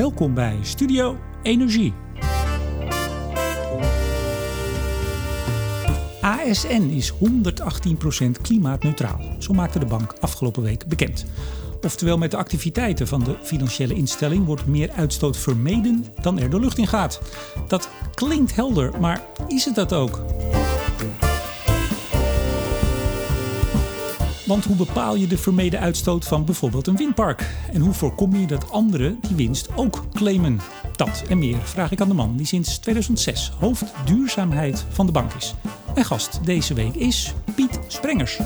Welkom bij Studio Energie. ASN is 118% klimaatneutraal. Zo maakte de bank afgelopen week bekend. Oftewel, met de activiteiten van de financiële instelling wordt meer uitstoot vermeden dan er de lucht in gaat. Dat klinkt helder, maar is het dat ook? Want hoe bepaal je de vermeden uitstoot van bijvoorbeeld een windpark? En hoe voorkom je dat anderen die winst ook claimen? Dat en meer vraag ik aan de man die sinds 2006 hoofd duurzaamheid van de bank is. Mijn gast deze week is Piet Sprengers.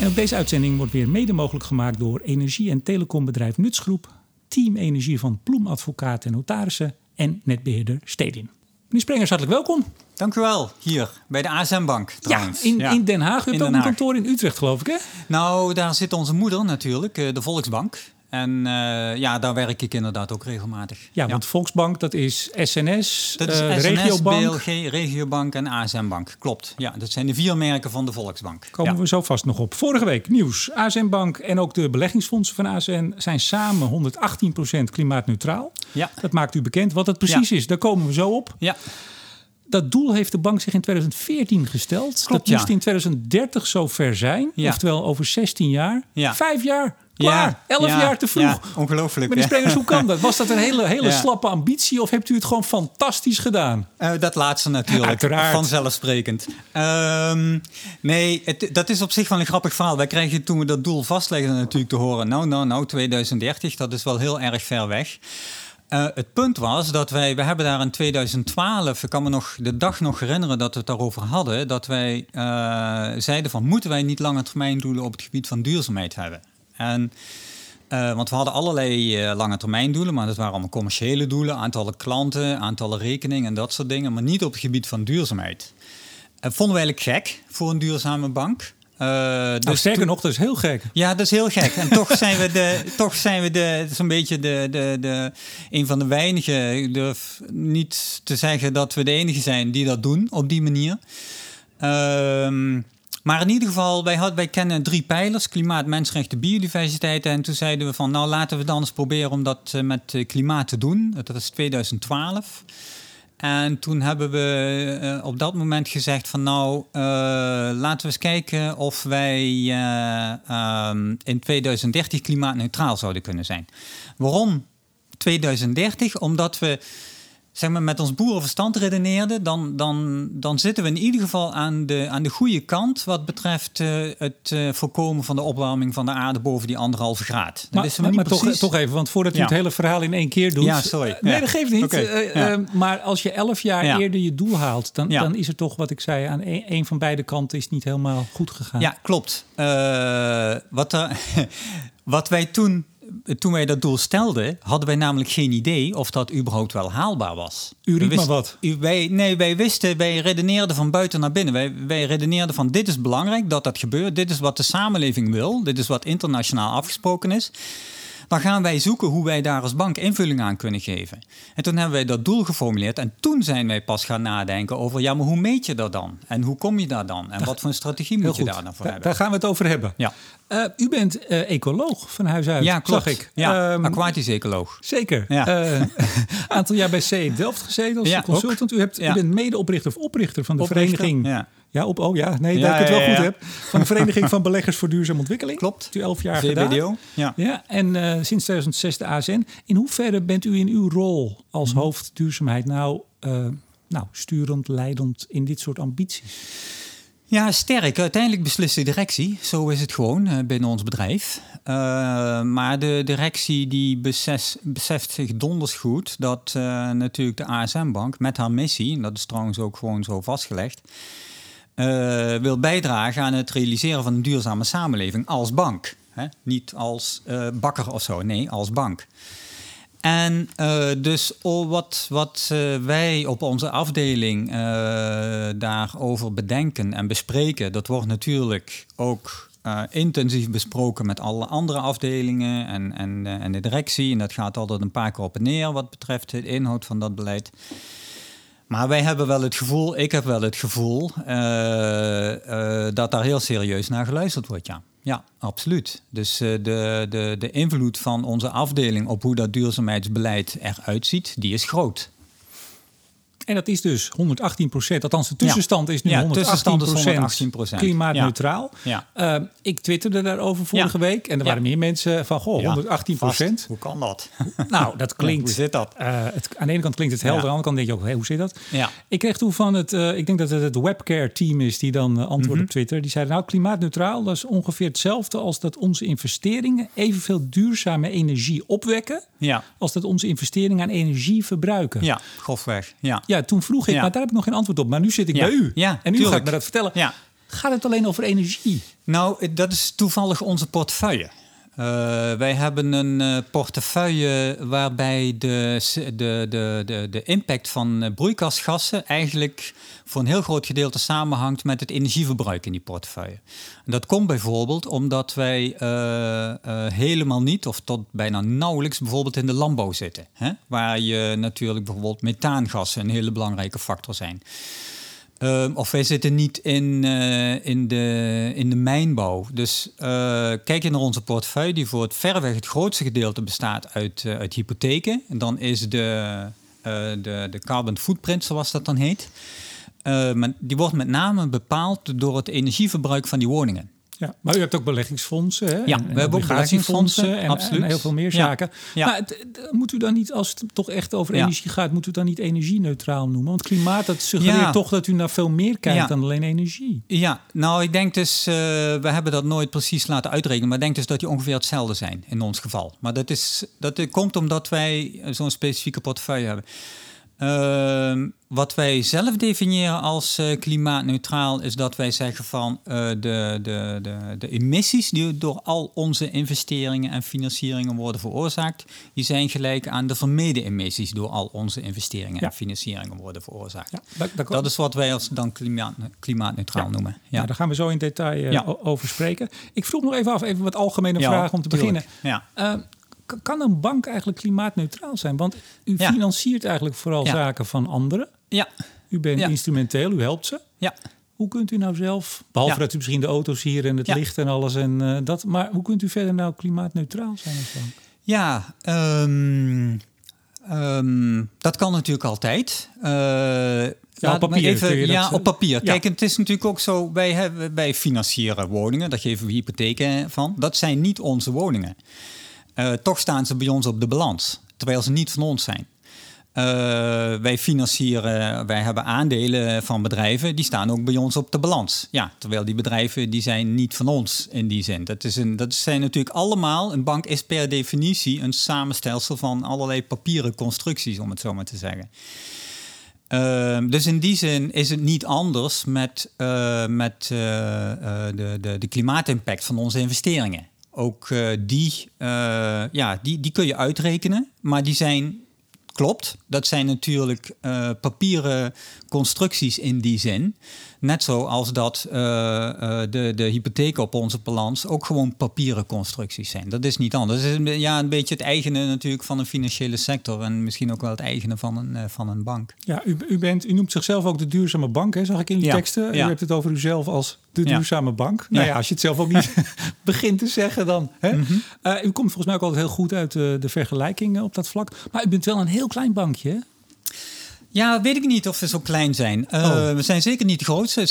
En ook deze uitzending wordt weer mede mogelijk gemaakt door energie- en telecombedrijf Nutsgroep, Team Energie van Ploem en Notarissen en netbeheerder Stedin. Meneer Sprengers, hartelijk welkom. Dank u wel, hier bij de ASM Bank trouwens. Ja, in, in Den Haag. U hebt ook een kantoor in Utrecht, geloof ik, hè? Nou, daar zit onze moeder natuurlijk, eh, de Volksbank. En eh, ja, daar werk ik inderdaad ook regelmatig. Ja, want Volksbank, dat is SNS, dat is SNS, Regiobank. BLG, Regiobank en ASM Bank. Klopt, ja, dat zijn de vier merken van de Volksbank. Komen ja. we zo vast nog op. Vorige week nieuws. ASN Bank en ook de beleggingsfondsen van ASN zijn samen 118% klimaatneutraal. Ja. Dat maakt u bekend. Wat het precies is, daar komen we zo op. Ja, Dat doel heeft de bank zich in 2014 gesteld. Klopt, dat moest ja. in 2030 zover zijn. Ja. Oftewel over 16 jaar. Ja. Vijf jaar. Klaar. Ja, Elf ja, jaar te vroeg. ja, ongelooflijk. Meneer. Sprengers, hoe kan dat? Was dat een hele, hele slappe ambitie of hebt u het gewoon fantastisch gedaan? Eh, dat laatste natuurlijk. Uiteraard. Vanzelfsprekend. Ehm, nee, het, dat is op zich wel een grappig verhaal. Wij kregen toen we dat doel vastlegden natuurlijk te horen... nou, nou, nou, 2030, dat is wel heel erg ver weg. Eh, het punt was dat wij... We hebben daar in 2012... Ik kan me nog de dag nog herinneren dat we het daarover hadden... dat wij eh, zeiden van... moeten wij niet lange termijn doelen op het gebied van duurzaamheid hebben? En... Eh, want we hadden allerlei lange termijn doelen, maar dat waren allemaal commerciële doelen, aantallen klanten, aantallen rekeningen en dat soort dingen, maar niet op het gebied van duurzaamheid. Eh, vonden we eigenlijk gek voor een duurzame bank. Nou, dus sterker nog, dat is heel gek. ja, dat is heel gek. En toch zijn we, de, toch zijn we de, zo'n beetje de, de, de, een van de weinigen. Ik durf niet te zeggen dat we de enige zijn die dat doen op die manier. Ehm, maar in ieder geval, wij, had, wij kennen drie pijlers: klimaat, mensenrechten, biodiversiteit. En toen zeiden we van, nou laten we dan eens proberen om dat eh, met eh, klimaat te doen. Dat was 2012. En toen hebben we eh, op dat moment gezegd van nou, eh, laten we eens kijken of wij eh, ehm, in 2030 klimaatneutraal zouden kunnen zijn. Waarom 2030? Omdat we zeg maar, met ons boerenverstand redeneerden, dan, dan, dan zitten we in ieder geval aan de, aan de goede kant wat betreft eh, het eh, voorkomen van de opwarming van de aarde boven die anderhalve graad. Dat Maar, wisten maar, we niet maar toch, precies. toch even, want voordat u Ja. het hele verhaal in één keer doet. Ja, sorry. Nee, Ja. dat geeft niet. Oké, Eh, ja. maar als je elf jaar Ja. eerder je doel haalt, dan, Ja. dan is er toch wat ik zei, aan een, een van beide kanten is niet helemaal goed gegaan. Ja, klopt. Wat, er, wat wij toen, toen wij dat doel stelden, hadden wij namelijk geen idee of dat überhaupt wel haalbaar was. U riep maar wat. Wij, nee, wij wisten, wij redeneerden van buiten naar binnen. Wij, wij redeneerden van dit is belangrijk dat dat gebeurt. Dit is wat de samenleving wil. Dit is wat internationaal afgesproken is. Dan gaan wij zoeken hoe wij daar als bank invulling aan kunnen geven. En toen hebben wij dat doel geformuleerd. En toen zijn wij pas gaan nadenken over... ja, maar hoe meet je dat dan? En hoe kom je daar dan? En wat voor een strategie moet je daar dan voor hebben? Daar gaan we het over hebben. Ja. Eh, u bent eh, ecoloog van huis uit, Ja, klopt. zag ik. Ja, Ehm, aquatisch ecoloog. Zeker. Ja. Eh, aantal jaar bij C Delft gezeten als Ja, consultant. U, hebt, u bent medeoprichter of oprichter van de Oprichter, vereniging. ja. Ja, op, oh ja, nee, dat ik het wel goed heb. Van de Vereniging van Beleggers voor Duurzame Ontwikkeling. Klopt. U elf jaar gedaan. Ja. Ja, en sinds 2006 de ASN. In hoeverre bent u in uw rol als Mhm. hoofd duurzaamheid nou, nou sturend, leidend in dit soort ambities? Ja, sterk. Uiteindelijk beslist de directie. Zo is het gewoon eh, binnen ons bedrijf. Eh, maar de directie die besef- beseft zich donders goed dat eh, natuurlijk de ASM-bank met haar missie, en dat is trouwens ook gewoon zo vastgelegd, wil bijdragen aan het realiseren van een duurzame samenleving als bank. Hè? Niet als bakker of zo, nee, als bank. En eh, dus oh, wat, wat eh, wij op onze afdeling eh, daarover bedenken en bespreken, dat wordt natuurlijk ook intensief besproken met alle andere afdelingen en, en, en de directie. En dat gaat altijd een paar keer op en neer wat betreft de inhoud van dat beleid. Maar wij hebben wel het gevoel, ik heb wel het gevoel, dat daar heel serieus naar geluisterd wordt, ja. Ja, absoluut. Dus uh, de, de, de invloed van onze afdeling op hoe dat duurzaamheidsbeleid eruit ziet, die is groot. En dat is dus 118 procent. Althans, de tussenstand is nu ja, 118 procent klimaatneutraal. Ja. Uh, ik twitterde daarover vorige week. En er waren meer mensen van, goh, 118 procent. Hoe kan dat? Nou, dat klinkt... hoe zit dat? Uh, het, aan de ene kant klinkt het helder. Aan de andere kant denk je ook, hey, hoe zit dat? Ja. Ik kreeg toen van het, uh, ik denk dat het het webcare team is die dan antwoordde mm -hmm. op Twitter. Die zeiden, nou, klimaatneutraal, dat is ongeveer hetzelfde als dat onze investeringen evenveel duurzame energie opwekken. Als dat onze investeringen aan energie verbruiken. Ja, grofweg. Ja. Ja, toen vroeg ik, Ja. maar daar heb ik nog geen antwoord op. Maar nu zit ik Ja. bij u. Ja, en nu ga ik me dat vertellen. Gaat het alleen over energie? Nou, dat is toevallig onze portefeuille. Eh, wij hebben een eh, portefeuille waarbij de, de, de, de, de impact van eh, broeikasgassen eigenlijk voor een heel groot gedeelte samenhangt met het energieverbruik in die portefeuille. Dat komt bijvoorbeeld omdat wij helemaal niet, of tot bijna nauwelijks, bijvoorbeeld in de landbouw zitten. Hè? Waar je natuurlijk bijvoorbeeld methaangassen een hele belangrijke factor zijn. Um, of wij zitten niet in, uh, in, de, in de mijnbouw. Dus uh, kijk je naar onze portefeuille, die voor het verreweg het grootste gedeelte bestaat uit, uh, uit hypotheken. En dan is de, de, de carbon footprint, zoals dat dan heet. maar die wordt met name bepaald door het energieverbruik van die woningen. Ja, maar u hebt ook beleggingsfondsen. Hè? Ja, en, we en hebben ook obligatiefondsen en, en heel veel meer zaken. Ja. Maar het- moet u dan niet, als het toch echt over Ja. energie gaat, moet u dan niet energie-neutraal noemen? Want klimaat, dat suggereert toch dat u naar veel meer kijkt dan alleen energie. Ja, nou, ik denk dus, uh, we hebben dat nooit precies laten uitrekenen, maar ik denk dus dat die ongeveer hetzelfde zijn in ons geval. Maar dat, is, dat komt omdat wij zo'n specifieke portefeuille hebben. Uh, wat wij zelf definiëren als uh, klimaatneutraal is dat wij zeggen van uh, de, de, de, de emissies die door al onze investeringen en financieringen worden veroorzaakt, die zijn gelijk aan de vermeden emissies door al onze investeringen Ja. en financieringen worden veroorzaakt. Ja, Dat is wat wij als dan klimaat, klimaatneutraal Ja. noemen. ja. daar gaan we zo in detail eh, over spreken. Ik vroeg nog even af, even wat algemene vragen om te beginnen. Ja. Kan een bank eigenlijk klimaatneutraal zijn? Want u Ja. financiert eigenlijk vooral Ja. zaken van anderen. Ja, U bent Ja. instrumenteel, u helpt ze. ja. Hoe kunt u nou zelf, behalve Ja. dat u misschien de auto's hier en het Ja. licht en alles en eh, dat, maar hoe kunt u verder nou klimaatneutraal zijn als bank? Ja, ehm, ehm, dat kan natuurlijk altijd. Eh, laat op papier even, dat, ja, op papier. ja. Kijk, het is natuurlijk ook zo, wij, hebben, wij financieren woningen, daar geven we hypotheken van. Dat zijn niet onze woningen. Eh, toch staan ze bij ons op de balans, terwijl ze niet van ons zijn. Eh, wij financieren, wij hebben aandelen van bedrijven, die staan ook bij ons op de balans. Ja, terwijl die bedrijven die zijn niet van ons in die zin. Dat, is een, dat zijn natuurlijk allemaal, een bank is per definitie een samenstelsel van allerlei papieren constructies, om het zo maar te zeggen. Uh, dus in die zin is het niet anders met, uh, met de, de, de klimaatimpact van onze investeringen. Ook die, ja, die, die kun je uitrekenen, maar die zijn klopt. Dat zijn natuurlijk uh, papieren constructies in die zin. Net zoals dat uh, uh, de, de hypotheken op onze balans ook gewoon papieren constructies zijn. Dat is niet anders. Dat is een, ja, een beetje het eigene natuurlijk van een financiële sector en misschien ook wel het eigene van een, van een bank. Ja, u, u, bent, u noemt zichzelf ook de duurzame bank, hè, zag ik in uw Ja, teksten. ja. U hebt het over uzelf als de Ja. duurzame bank. Nou ja, als je het zelf ook niet begint te zeggen, dan. Hè? Mhm. Uh, u komt volgens mij ook altijd heel goed uit de, de vergelijking op dat vlak. Maar u bent wel een heel klein bankje, hè? Ja, weet ik niet of we zo klein zijn. Uh, Oh. We zijn zeker niet de grootste,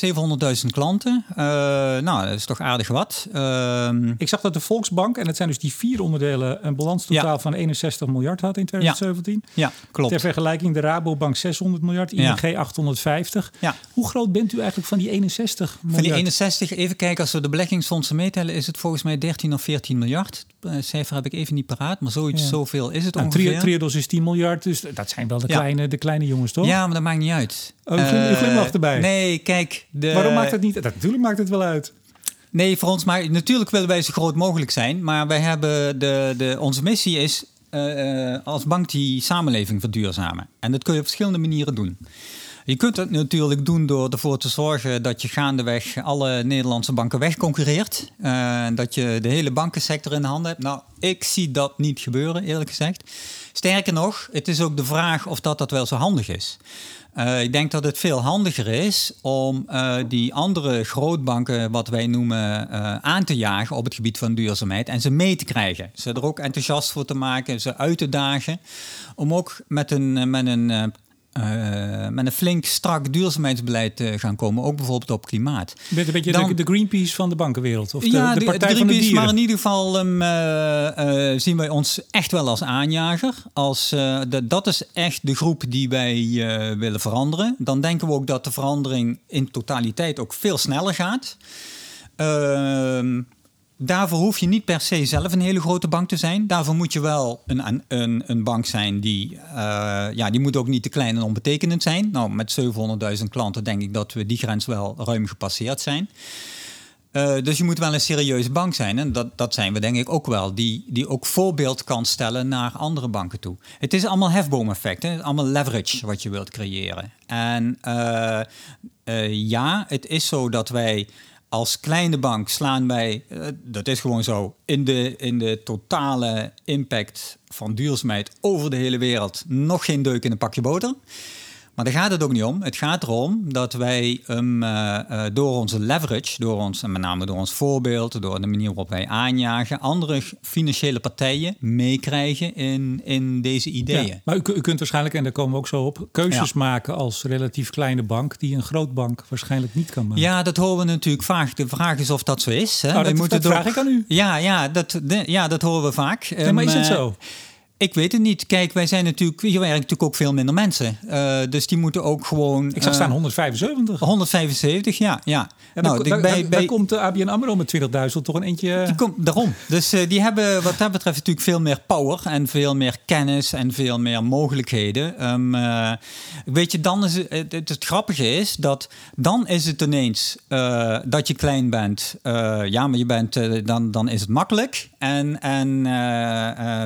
700.000 klanten. Uh, nou, dat is toch aardig wat. Ehm, Ik zag dat de Volksbank, en het zijn dus die vier onderdelen, een balanstotaal Ja. van 61 miljard had in 2017. ja, klopt. Ter vergelijking de Rabobank 600 miljard, Ja. ING 850. Ja. Hoe groot bent u eigenlijk van die 61 miljard? Van die 61, even kijken, als we de beleggingsfondsen meetellen, is het volgens mij 13 of 14 miljard. Het cijfer heb ik even niet paraat, maar zoiets, Ja. zoveel is het Nou, ongeveer. Tri- Triodos is 10 miljard, dus dat zijn wel de, Ja. kleine, de kleine jongens, toch? Ja, maar dat maakt niet uit. Oh, u glim- u Eh, glimlacht erbij. Nee, kijk. De, Waarom maakt het niet? Dat, natuurlijk maakt het wel uit. Nee, voor ons, maar natuurlijk willen wij zo groot mogelijk zijn. Maar wij hebben de, de, onze missie is eh, eh, als bank die samenleving verduurzamen. En dat kun je op verschillende manieren doen. Je kunt het natuurlijk doen door ervoor te zorgen dat je gaandeweg alle Nederlandse banken wegconcurreert. Uh, dat je de hele bankensector in de handen hebt. Nou, ik zie dat niet gebeuren, eerlijk gezegd. Sterker nog, het is ook de vraag of dat, dat wel zo handig is. Uh, ik denk dat het veel handiger is om uh, die andere grootbanken, wat wij noemen, aan te jagen op het gebied van duurzaamheid en ze mee te krijgen. Ze er ook enthousiast voor te maken, ze uit te dagen. Om ook met een, met een uh, met een flink strak duurzaamheidsbeleid te gaan komen, ook bijvoorbeeld op klimaat. Bent een beetje Dan, de, Greenpeace van de bankenwereld? Of de, ja, de, de Partij de van de Greenpeace, Dieren? maar in ieder geval um, uh, uh, zien wij ons echt wel als aanjager. Als, dat is echt de groep die wij willen veranderen. Dan denken we ook dat de verandering in totaliteit ook veel sneller gaat. Ehm, Daarvoor hoef je niet per se zelf een hele grote bank te zijn. Daarvoor moet je wel een, een, een bank zijn die, uh, ja, die moet ook niet te klein en onbetekenend zijn. Nou, met 700.000 klanten denk ik dat we die grens wel ruim gepasseerd zijn. Uh, dus je moet wel een serieuze bank zijn. En dat, dat zijn we denk ik ook wel. Die, die ook voorbeeld kan stellen naar andere banken toe. Het is allemaal hefboomeffect. Hè? Allemaal leverage wat je wilt creëren. En uh, ja, het is zo dat wij als kleine bank slaan wij, uh, dat is gewoon zo, in de, in de totale impact van duurzaamheid over de hele wereld nog geen deuk in een pakje boter. Maar daar gaat het ook niet om. Het gaat erom dat wij um, uh, uh, door onze leverage, door ons, en met name door ons voorbeeld, door de manier waarop wij aanjagen, andere financiële partijen meekrijgen in, in deze ideeën. Ja, maar u, u, kunt waarschijnlijk, en daar komen we ook zo op, keuzes ja. maken als relatief kleine bank die een groot bank waarschijnlijk niet kan maken. Ja, dat horen we natuurlijk vaak. De vraag is of dat zo is. Hè? Nou, dat, vraag ik aan u. Ja, ja, dat, de, ja, dat horen we vaak. Nee, maar is het zo? Ik weet het niet. Kijk, wij zijn natuurlijk, hier werken natuurlijk ook veel minder mensen. Uh, dus die moeten ook gewoon. Ik zag staan 175. 175, ja. ja. ja nou, daar, bij, bij, komt de ABN Amro met 20.000 toch een eentje. Die komt, daarom. Dus uh, die hebben wat dat betreft natuurlijk veel meer power en veel meer kennis en veel meer mogelijkheden. Um, uh, weet je, dan is het, het, het, het, grappige is dat dan is het ineens dat je klein bent. ja, maar je bent, dan, dan is het makkelijk. En, en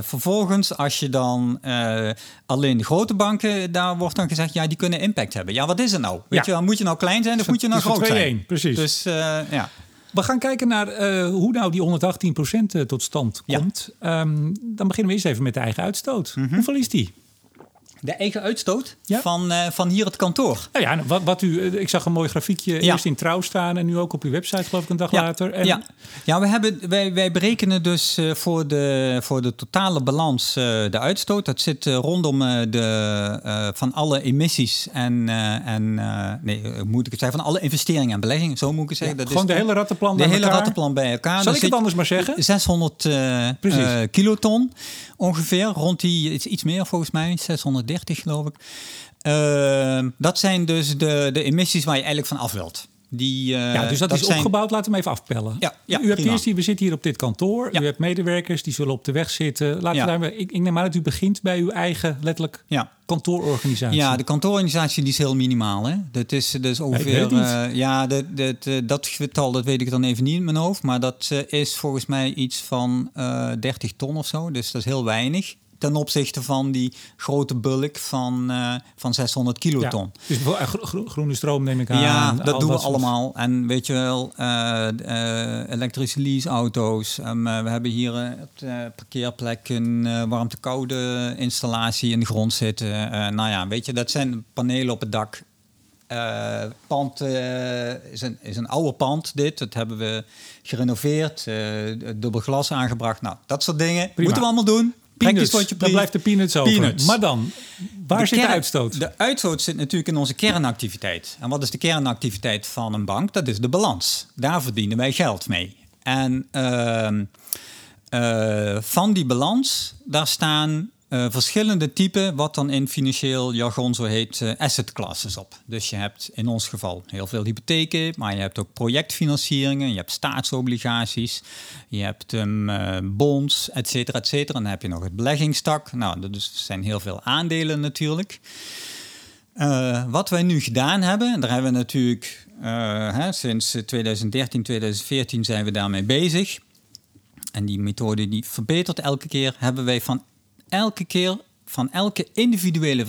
vervolgens als je dan uh, alleen de grote banken, daar wordt dan gezegd, ja, die kunnen impact hebben. Ja, wat is het nou? Weet Ja. je wel, moet je nou klein zijn of moet je nou groot zijn? 2-1, precies. Dus uh, ja. We gaan kijken naar uh, hoe nou die 118% tot stand Ja. komt. Um, dan beginnen we eerst even met de eigen uitstoot. Mhm. Hoeveel is die? De eigen uitstoot Ja. van, uh, van hier het kantoor. Nou ja, wat, wat u, ik zag een mooi grafiekje Ja. eerst in Trouw staan en nu ook op uw website geloof ik een dag Ja, later. En ja. ja we hebben, wij, wij berekenen dus uh, voor, de, voor de totale balans uh, de uitstoot. Dat zit rondom de, van alle emissies en, en nee, moet ik het zeggen, van alle investeringen en beleggingen. Zo moet ik het zeggen. Dat gewoon is de hele rattenplan de bij hele elkaar? rattenplan bij elkaar. Zal ik het anders maar zeggen? 600 Precies. kiloton ongeveer. Rond die, iets meer volgens mij, 630 geloof ik. Uh, dat zijn dus de, de emissies waar je eigenlijk van af wilt. Die, uh, ja, dus dat, is zijn... opgebouwd. Laten we hem even afpellen. Ja, ja, u hebt eerst we zitten hier op dit kantoor. Ja. U hebt medewerkers die zullen op de weg zitten. Laten Ja. we daar, ik, ik neem aan dat u begint bij uw eigen letterlijk kantoororganisatie. Ja, de kantoororganisatie die is heel minimaal. Hè? Dat is dus ongeveer. eh, ja, dat, dat, eh, dat getal dat weet ik dan even niet in mijn hoofd. Maar dat is volgens mij iets van eh 30 ton of zo. Dus dat is heel weinig. Ten opzichte van die grote bulk van, eh, van 600 kiloton. Dus bijvoorbeeld gro- gro- groene stroom neem ik aan. Ja, dat doen we soort- allemaal. En weet je wel, eh, eh, elektrische leaseauto's. Um, eh, we hebben hier eh, op de parkeerplek een eh, warmte-koude installatie in de grond zitten. Eh, nou ja, weet je, dat zijn panelen op het dak. Eh pand eh, is, een, is een oude pand, dit. Dat hebben we gerenoveerd, eh, dubbel glas aangebracht. Nou, dat soort dingen moeten we allemaal doen. Peanuts, dan blijft de peanuts over. Peanuts. Maar dan, waar zit de uitstoot? De uitstoot zit natuurlijk in onze kernactiviteit. En wat is de kernactiviteit van een bank? Dat is de balans. Daar verdienen wij geld mee. En ehm, eh, van die balans, daar staan eh, verschillende typen, wat dan in financieel jargon zo heet, eh, asset classes op. Dus je hebt in ons geval heel veel hypotheken, maar je hebt ook projectfinancieringen, je hebt staatsobligaties, je hebt um, bonds, et cetera, et cetera. En dan heb je nog het beleggingstak. Nou, dat is- zijn heel veel aandelen natuurlijk. Wat wij nu gedaan hebben, en daar hebben we natuurlijk hè, sinds eh, 2013, 2014 zijn we daarmee bezig. En die methode die verbetert elke keer, hebben wij van elke keer, van elke individuele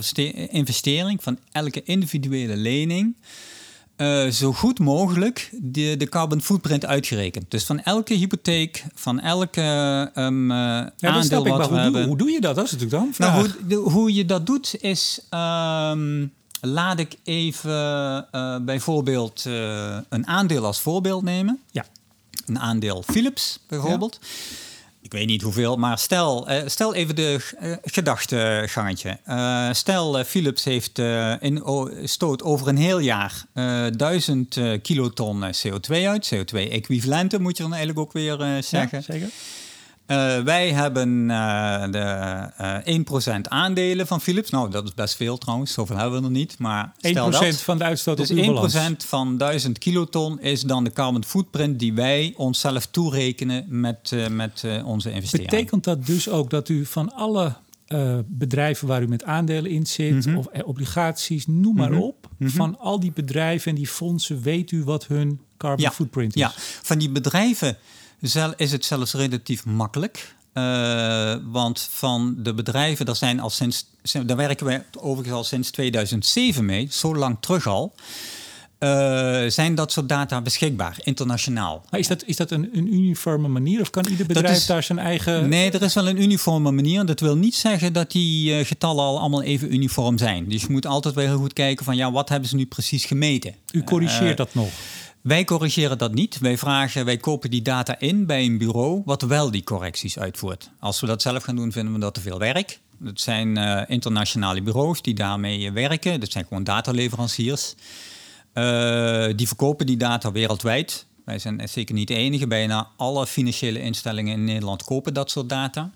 investering, van elke individuele lening, uh, zo goed mogelijk de, de carbon footprint uitgerekend. Dus van elke hypotheek, van elke um, ja, aandeel wat we hoe hebben. Doe, hoe doe je dat? Dat is natuurlijk dan Nou, hoe, hoe, je dat doet is... Um, laat ik even uh, bijvoorbeeld een aandeel als voorbeeld nemen. Ja. Een aandeel Philips bijvoorbeeld. Ja ik weet niet hoeveel, maar stel, uh, stel even de uh, gedachtegangetje. Uh, stel, Philips heeft in, stoot over een heel jaar 1000 kiloton CO2 uit. CO2-equivalenten moet je dan eigenlijk ook weer zeggen. Ja, zeker. Uh, wij hebben uh, de uh, 1% aandelen van Philips. Nou, dat is best veel trouwens. Zoveel hebben we er niet. Maar stel 1% dat, van de uitstoot dus op uw 1% balans. van 1000 kiloton is dan de carbon footprint die wij onszelf toerekenen met, met onze investeringen. Betekent dat dus ook dat u van alle bedrijven waar u met aandelen in zit, mm -hmm. of obligaties, noem maar mm -hmm. op, mm -hmm. van al die bedrijven en die fondsen, weet u wat hun carbon ja. footprint is? Ja, van die bedrijven is het zelfs relatief makkelijk. Uh, want van de bedrijven, daar, zijn al sinds, daar werken we overigens al sinds 2007 mee, zo lang terug al. Uh, zijn dat soort data beschikbaar, internationaal. Maar is dat, is dat een, een uniforme manier of kan ieder bedrijf is, daar zijn eigen... Nee, er is wel een uniforme manier. Dat wil niet zeggen dat die uh, getallen al allemaal even uniform zijn. Dus je moet altijd wel heel goed kijken van ja, wat hebben ze nu precies gemeten? U corrigeert uh, dat nog? Wij corrigeren dat niet. Wij vragen, wij kopen die data in bij een bureau wat wel die correcties uitvoert. Als we dat zelf gaan doen, vinden we dat te veel werk. Dat zijn uh, internationale bureaus die daarmee werken. Dat zijn gewoon dataleveranciers. Uh, die verkopen die data wereldwijd. Wij zijn zeker niet de enige. Bijna alle financiële instellingen in Nederland kopen dat soort data.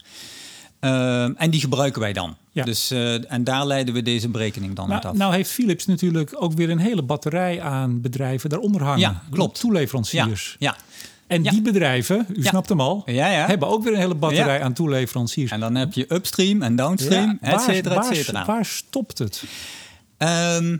Uh, en die gebruiken wij dan. Ja. Dus, uh, en daar leiden we deze berekening dan uit nou, af. Nou heeft Philips natuurlijk ook weer een hele batterij aan bedrijven daaronder hangen. Ja, klopt. Toeleveranciers. Ja, ja. En die bedrijven, u snapt hem al, hebben ook weer een hele batterij aan toeleveranciers. En dan heb je upstream en downstream, et waar, cetera, et cetera. waar stopt het? Ehm,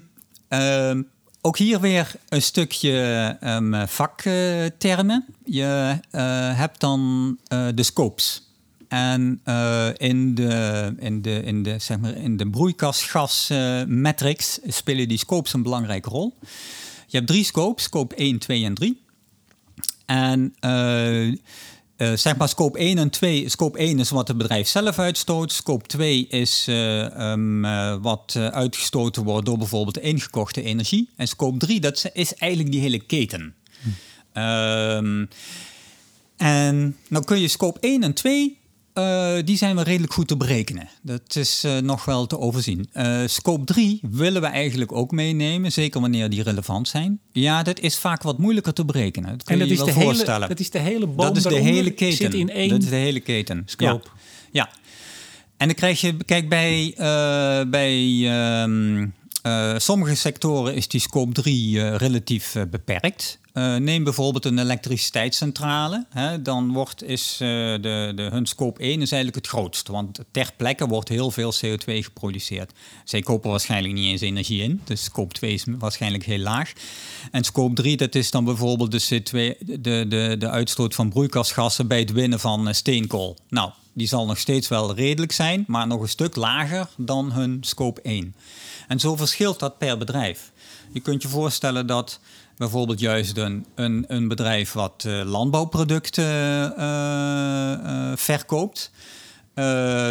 ehm, ook hier weer een stukje ehm, vaktermen. je eh, hebt dan eh, de scopes. En eh, in de, in de, in de, zeg maar, in de broeikasgasmatrix spelen die scopes een belangrijke rol. Je hebt drie scopes, scope 1, 2 en 3. En eh, zeg maar scope 1 en 2. Scope 1 is wat het bedrijf zelf uitstoot. Scope 2 is eh, wat uitgestoten wordt door bijvoorbeeld ingekochte energie. En scope 3, dat is eigenlijk die hele keten. Ehm, en dan kun je scope 1 en 2, eh, die zijn wel redelijk goed te berekenen. Dat is eh, nog wel te overzien. Eh, scope 3 willen we eigenlijk ook meenemen, zeker wanneer die relevant zijn. Ja, dat is vaak wat moeilijker te berekenen. Dat kun En dat je is, je de wel hele, voorstellen. dat is de hele boom Dat is de hele keten. zit in één Dat is de hele keten. scope. Ja. ja. En dan krijg je, kijk, bij, bij ehm, eh, sommige sectoren is die scope 3 eh, relatief eh, beperkt. Neem bijvoorbeeld een elektriciteitscentrale. Hè, dan wordt, is de, de, hun scope 1 is eigenlijk het grootst. Want ter plekke wordt heel veel CO2 geproduceerd. Zij kopen waarschijnlijk niet eens energie in. Dus scope 2 is waarschijnlijk heel laag. En scope 3, dat is dan bijvoorbeeld de, CO2, de, de, de uitstoot van broeikasgassen bij het winnen van steenkool. Nou, die zal nog steeds wel redelijk zijn, maar nog een stuk lager dan hun scope 1. En zo verschilt dat per bedrijf. Je kunt je voorstellen dat bijvoorbeeld juist een, een, een bedrijf wat eh, landbouwproducten eh, eh, verkoopt.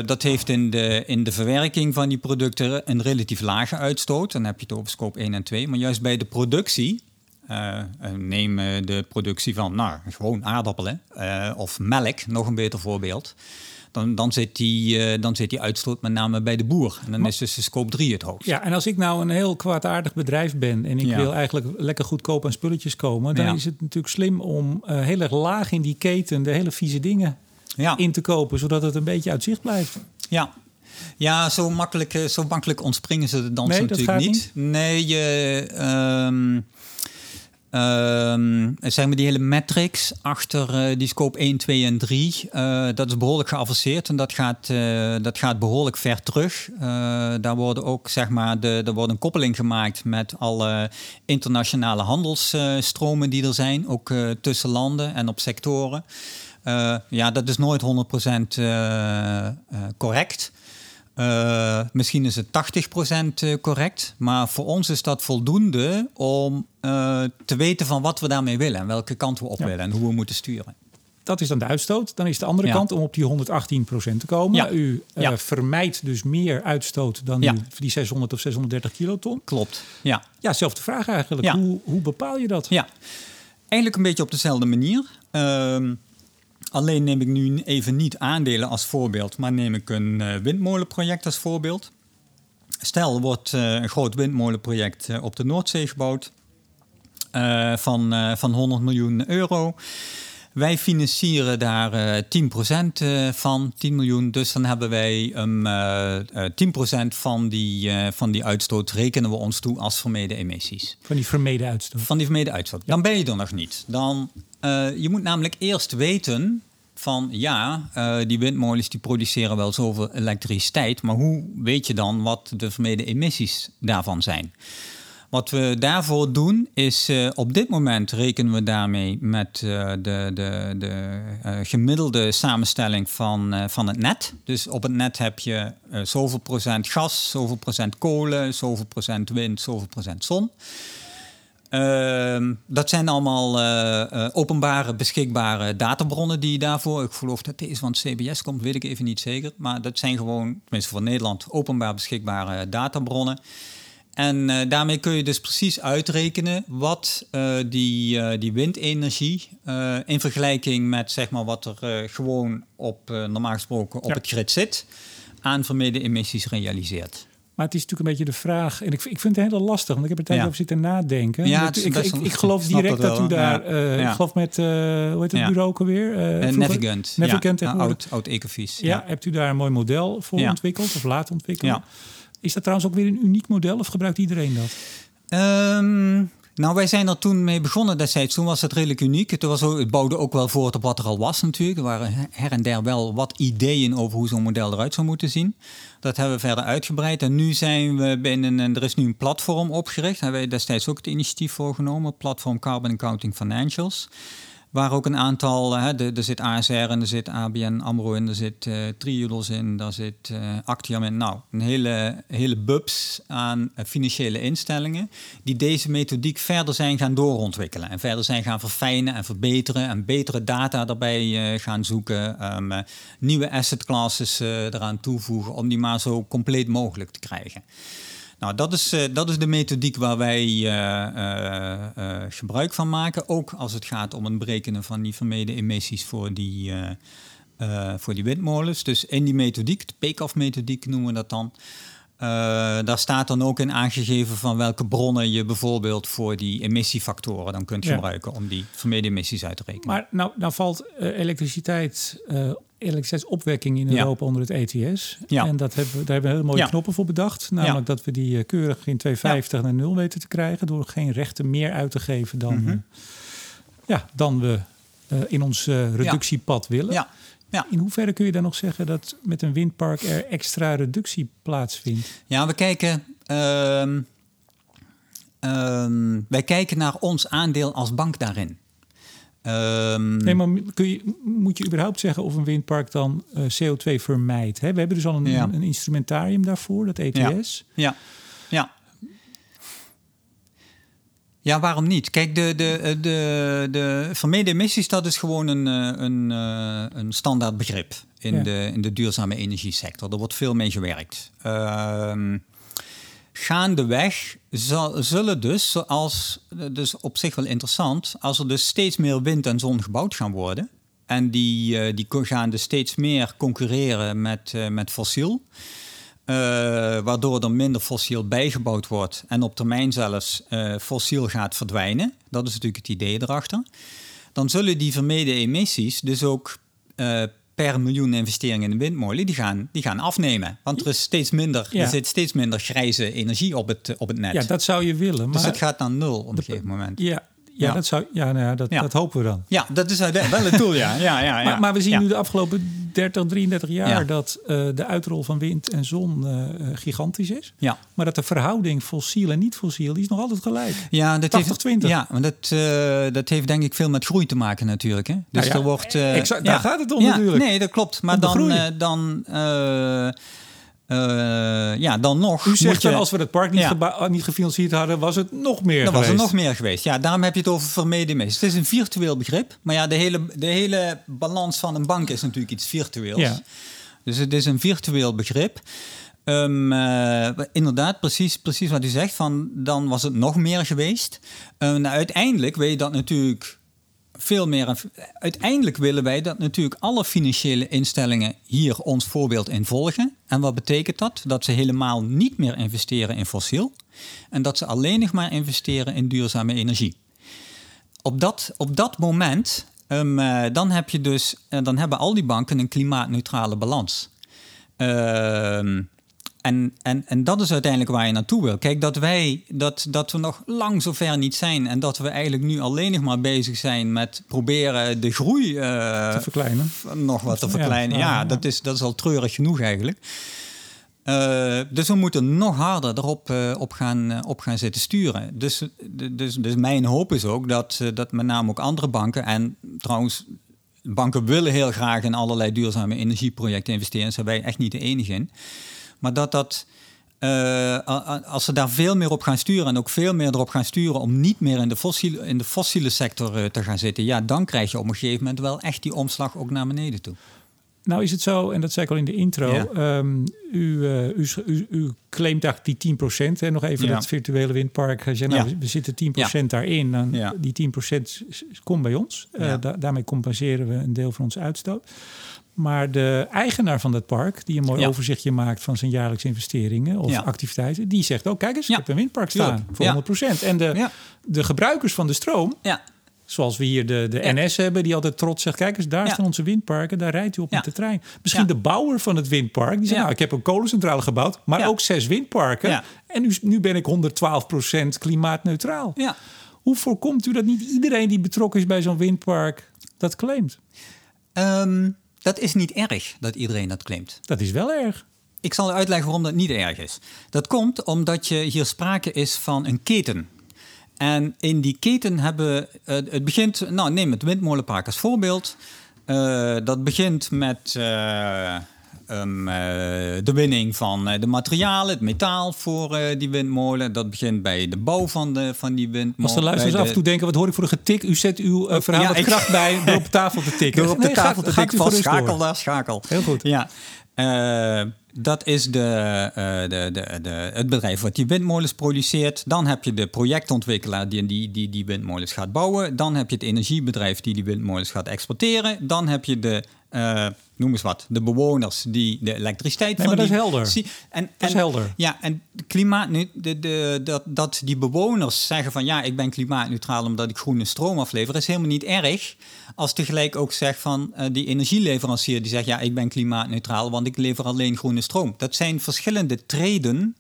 dat heeft in de, in de verwerking van die producten een relatief lage uitstoot. Dan heb je het over scope 1 en 2. Maar juist bij de productie, neem de productie van nou, gewoon aardappelen of melk, nog een beter voorbeeld. Dan, dan, zit die, eh, dan zit die uitstoot met name bij de boer. En dan Maar- is dus de scope 3 het hoogst. Ja, en als ik nou een heel kwaadaardig bedrijf ben en ik Ja. wil eigenlijk lekker goedkoop aan spulletjes komen, dan Ja. is het natuurlijk slim om eh, heel erg laag in die keten de hele vieze dingen Ja. in te kopen, zodat het een beetje uit zicht blijft. Ja. Ja, zo makkelijk, eh, zo makkelijk ontspringen ze de dans Nee, natuurlijk niet. Nee, je, ehm, ehm, zeg maar die hele matrix achter eh, die scope 1, 2 en 3, eh, dat is behoorlijk geavanceerd en dat gaat, eh, dat gaat behoorlijk ver terug. Daar worden ook, zeg maar, de, er wordt een koppeling gemaakt met alle internationale handelsstromen die er zijn, ook tussen landen en op sectoren. Ja, dat is nooit 100% eh, eh, correct. Uh, misschien is het 80% correct, maar voor ons is dat voldoende om uh, te weten van wat we daarmee willen en welke kant we op willen en hoe we moeten sturen. Dat is dan de uitstoot. Dan is de andere kant om op die 118% te komen. Ja. U uh, vermijdt dus meer uitstoot dan u, die 600 of 630 kiloton. Klopt. Ja, ja zelfde vraag eigenlijk. Hoe, hoe bepaal je dat? Ja, eigenlijk een beetje op dezelfde manier. Uh, alleen neem ik nu even niet aandelen als voorbeeld, maar neem ik een uh, windmolenproject als voorbeeld. Stel, wordt uh, een groot windmolenproject uh, op de Noordzee gebouwd van, van 100 miljoen euro. Wij financieren daar uh, 10% van, 10 miljoen. Dus dan hebben wij um, uh, 10% van die, van die uitstoot rekenen we ons toe als vermeden emissies. Van die vermeden uitstoot? Van die vermeden uitstoot. Dan ben je er nog niet. Dan, je moet namelijk eerst weten van ja, die windmolens die produceren wel zoveel elektriciteit. Maar hoe weet je dan wat de vermeden emissies daarvan zijn? Wat we daarvoor doen is uh, op dit moment rekenen we daarmee met de, de, de gemiddelde samenstelling van, van het net. Dus op het net heb je zoveel procent gas, zoveel procent kolen, zoveel procent wind, zoveel procent zon. Ehm, dat zijn allemaal openbare, beschikbare databronnen die daarvoor. Ik geloof dat deze van het CBS komt, weet ik even niet zeker. Maar dat zijn gewoon, tenminste voor Nederland, openbaar beschikbare databronnen. En uh, daarmee kun je dus precies uitrekenen wat die, die windenergie in vergelijking met zeg maar, wat er gewoon op, normaal gesproken op het grid zit, aan vermeden emissies realiseert. Maar het is natuurlijk een beetje de vraag, en ik, ik vind het heel lastig, want ik heb er tijd ja. over zitten nadenken. Ja, ik, ik, ik, geloof direct dat, u daar, ja. ik geloof met, hoe heet het bureau ook alweer? Navigant. Navigant ja, oud, oud Ecovis. Ja. hebt u daar een mooi model voor ontwikkeld of laten ontwikkelen? Ja. Is dat trouwens ook weer een uniek model of gebruikt iedereen dat? Um, nou, wij zijn er toen mee begonnen destijds. Toen was het redelijk uniek. Het, was ook, het bouwde ook wel voort op wat er al was natuurlijk. Er waren her en der wel wat ideeën over hoe zo'n model eruit zou moeten zien. Dat hebben we verder uitgebreid. En nu zijn we binnen, en er is nu een platform opgericht. Daar hebben wij destijds ook het initiatief voor genomen. Platform Carbon Accounting Financials. Waar ook een aantal, hè, de, er zit ASR en er zit ABN AMRO in, er zit uh, Triodos in, daar zit uh, in. Nou, een hele, hele bubs aan financiële instellingen die deze methodiek verder zijn gaan doorontwikkelen. En verder zijn gaan verfijnen en verbeteren en betere data daarbij gaan zoeken. Um, nieuwe asset classes eraan toevoegen om die maar zo compleet mogelijk te krijgen. Nou, dat is, uh, dat is de methodiek waar wij uh, uh, gebruik van maken. Ook als het gaat om het berekenen van die vermeden emissies voor die, voor die windmolens. Dus in die methodiek, de Pekoff-methodiek noemen we dat dan. Daar staat dan ook in aangegeven van welke bronnen je bijvoorbeeld voor die emissiefactoren dan kunt gebruiken om die vermeden emissies uit te rekenen. Maar nou, nou valt elektriciteit elektriciteitsopwekking in Europa onder het ETS. Ja. En dat hebben, daar hebben we hele mooie knoppen voor bedacht. Namelijk dat we die uh, keurig in 250 naar 0 weten te krijgen... door geen rechten meer uit te geven dan, mm ja, dan we uh, in ons reductiepad willen. Ja. Ja. In hoeverre kun je dan nog zeggen dat met een windpark er extra reductie plaatsvindt? Ja, we kijken. Uh, wij kijken naar ons aandeel als bank daarin. Um, nee, maar kun je, moet je überhaupt zeggen of een windpark dan uh, CO2 vermijdt? Hè? We hebben dus al een, een, instrumentarium daarvoor, dat ETS. Ja, ja. Ja. waarom niet? Kijk, de, de, eh, de, de vermeden emissies, dat is gewoon een, eh, een, een standaard begrip in, de, in de duurzame energiesector. Er wordt veel mee gewerkt. Uh, gaandeweg zal, zullen dus, zoals, dus op zich wel interessant, als er dus steeds meer wind en zon gebouwd gaan worden, en die, die gaan dus steeds meer concurreren met, met fossiel, uh, waardoor er minder fossiel bijgebouwd wordt en op termijn zelfs fossiel gaat verdwijnen. Dat is natuurlijk het idee erachter. Dan zullen die vermeden emissies dus ook per miljoen investeringen in de windmolen, die gaan, die gaan afnemen. Want er, is steeds minder, er zit steeds minder grijze energie op het, op het net. Ja, dat zou je willen. Dus maar dus het gaat naar nul op een gegeven moment. Ja, ja, Dat, zou, ja, nou ja, dat, dat hopen we dan. Ja, dat is wel het doel, ja. ja, ja, ja. Maar, maar we zien nu de afgelopen 30, 33 jaar dat uh, de uitrol van wind en zon uh, gigantisch is. Ja. Maar dat de verhouding fossiel en niet fossiel, die is nog altijd gelijk. Ja, dat 80, heeft, 20. Ja, maar dat, uh, dat heeft denk ik veel met groei te maken natuurlijk. Hè? Dus nou er wordt... exact, daar gaat het om natuurlijk. Nee, dat klopt. Maar dan... dan Uh, ja, dan nog. U zegt je, dan als we het park niet, ja. niet, gefinancierd hadden, was het nog meer dan geweest. was het nog meer geweest. Ja, daarom heb je het over vermeden mis. Het is een virtueel begrip. Maar ja, de hele, de hele balans van een bank is natuurlijk iets virtueels. Ja. Dus het is een virtueel begrip. Um, uh, inderdaad, precies, precies wat u zegt. Van, dan was het nog meer geweest. Uh, nou, uiteindelijk weet je dat natuurlijk veel meer. Uiteindelijk willen wij dat natuurlijk alle financiële instellingen hier ons voorbeeld in volgen. En wat betekent dat? Dat ze helemaal niet meer investeren in fossiel. En dat ze alleen nog maar investeren in duurzame energie. Op dat, op dat moment, um, uh, dan, heb je dus, dan hebben al die banken een klimaatneutrale balans. Uh, en, en, en dat is uiteindelijk waar je naartoe wil. Kijk, dat wij, dat, dat we nog lang zover niet zijn en dat we eigenlijk nu alleen nog maar bezig zijn met proberen de groei uh, te verkleinen. Nog wat te verkleinen. Ja, ja, Dat, is, dat is al treurig genoeg eigenlijk. Uh, dus we moeten nog harder erop uh, op gaan, op gaan zitten sturen. Dus, dus, dus mijn hoop is ook dat, dat met name ook andere banken en trouwens banken willen heel graag in allerlei duurzame energieprojecten investeren. Daar zijn wij echt niet de enige in. Maar dat dat. Uh, als ze daar veel meer op gaan sturen en ook veel meer erop gaan sturen om niet meer in de fossiele, in de fossiele sector uh, te gaan zitten, ja, dan krijg je op een gegeven moment wel echt die omslag ook naar beneden toe. Nou is het zo, en dat zei ik al in de intro, ja. um, u, uh, u, u, u, claimt eigenlijk die 10%, hè, nog even ja. dat virtuele windpark. Zei, nou, ja. we zitten 10% daarin, dan die 10% komt bij ons. Da daarmee compenseren we een deel van onze uitstoot. Maar de eigenaar van dat park, die een mooi overzichtje maakt van zijn jaarlijkse investeringen of activiteiten, die zegt ook: kijk eens, ik heb een windpark staan voor 100%. En de, de gebruikers van de stroom, zoals we hier de, de NS hebben, die altijd trots zegt: kijk eens, daar staan onze windparken, daar rijdt u op met de trein. Misschien de bouwer van het windpark, die zegt: nou, ik heb een kolencentrale gebouwd, maar ook zes windparken. En nu, nu ben ik 112% klimaatneutraal. Hoe voorkomt u dat niet iedereen die betrokken is bij zo'n windpark dat claimt? Um, dat is niet erg dat iedereen dat claimt. Dat is wel erg. Ik zal uitleggen waarom dat niet erg is. Dat komt omdat je hier sprake is van een keten. En in die keten hebben. Uh, het begint. Nou, neem het windmolenpark als voorbeeld. Uh, dat begint met. Uh, Um, uh, de winning van uh, de materialen, het metaal voor uh, die windmolen. Dat begint bij de bouw van, de, van die windmolen. Als de luisteraars af en toe denken, wat hoor ik voor een getik? U zet uw verhaal ja, ik... kracht bij door op tafel te tikken. Door op de nee, tafel gaat, te tikken van schakel naar schakel. Heel goed. Ja. Dat is de, de, de, de, het bedrijf wat die windmolens produceert. Dan heb je de projectontwikkelaar die die, die die windmolens gaat bouwen. Dan heb je het energiebedrijf die die windmolens gaat exporteren. Dan heb je de uh, noem eens wat, de bewoners die de elektriciteit nee, van maar die... dat is helder. En, dat is helder. Ja, en klimaat, nu, de, de, dat, dat die bewoners zeggen van ja, ik ben klimaatneutraal omdat ik groene stroom aflever, is helemaal niet erg. Als tegelijk ook zegt van uh, die energieleverancier die zegt ja, ik ben klimaatneutraal, want ik lever alleen groene stroom. Dat zijn verschillende treden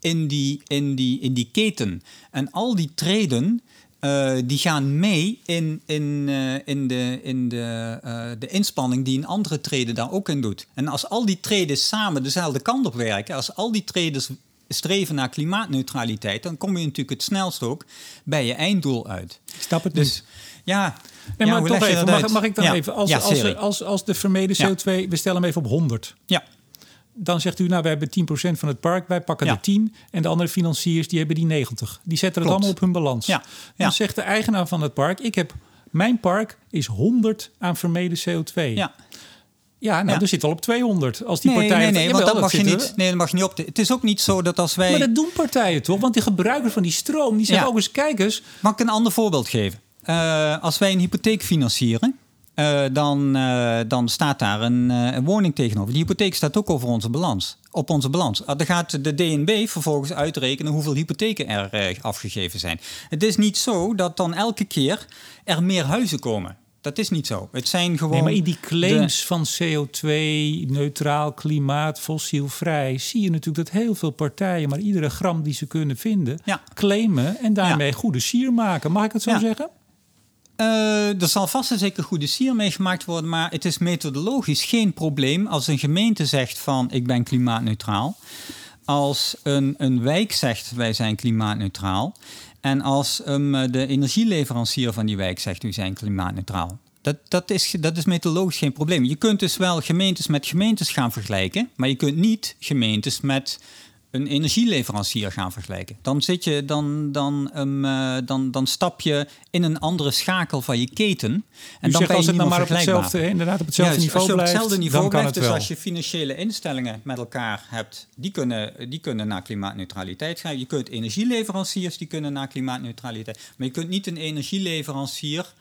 in die, in die, in die keten. En al die treden uh, die gaan mee in, in, uh, in, de, in de, uh, de inspanning die een andere treden daar ook in doet. En als al die treden samen dezelfde kant op werken, als al die traders streven naar klimaatneutraliteit, dan kom je natuurlijk het snelst ook bij je einddoel uit. Ik snap het dus, niet. Ja, nee, ja, maar toch even, mag, mag, ik dan ja. even, als, ja, als, als, als, de vermeden CO2, we stellen hem even op 100. Ja dan zegt u, nou, we hebben 10% van het park, wij pakken ja. de 10 en de andere financiers die hebben die 90. Die zetten het allemaal op hun balans. Ja. Dan zegt de eigenaar van het park, ik heb mijn park is 100 aan vermeden CO2. Ja. Ja, nou, Ja. er zit al op 200. Als die Nee, partijen nee, nee, want dat mag, je niet, nee, dat mag je niet op. Het is ook niet zo dat als wij. Maar dat doen partijen toch? Want die gebruikers van die stroom, die zeggen Ja. ook eens, kijk eens, Mag ik een ander voorbeeld geven? Eh, als wij een hypotheek financieren, eh, dan, eh, dan staat daar een, eh, een woning tegenover. Die hypotheek staat ook over onze balans, op onze balans. Ah, Dan gaat de DNB vervolgens uitrekenen hoeveel hypotheken er afgegeven zijn. Het is niet zo dat dan elke keer er meer huizen komen. Dat is niet zo. Het zijn gewoon. Nee, maar in die claims van CO2, neutraal klimaat, fossielvrij, zie je natuurlijk dat heel veel partijen, maar iedere gram die ze kunnen vinden, Ja. claimen en daarmee goede sier maken. Mag ik het zo Ja. zeggen? Eh, er zal vast en zeker goede sier mee gemaakt worden, maar het is methodologisch geen probleem als een gemeente zegt van ik ben klimaatneutraal. Als een, een wijk zegt wij zijn klimaatneutraal. En als um, de energieleverancier van die wijk zegt u zijn klimaatneutraal. dat, dat, is, dat is methodologisch geen probleem. Je kunt dus wel gemeentes met gemeentes gaan vergelijken, maar je kunt niet gemeentes met een energieleverancier gaan vergelijken. Dan, zit je, dan, dan, um, uh, dan, dan stap je in een andere schakel van je keten. En U dan ben je het nou maar op hetzelfde, inderdaad op hetzelfde niveau als je blijft, op hetzelfde niveau blijft, het dus wel. als je financiële instellingen met elkaar hebt, die kunnen, die kunnen naar klimaatneutraliteit gaan. Je kunt energieleveranciers, die kunnen naar klimaatneutraliteit. Maar je kunt niet een energieleverancier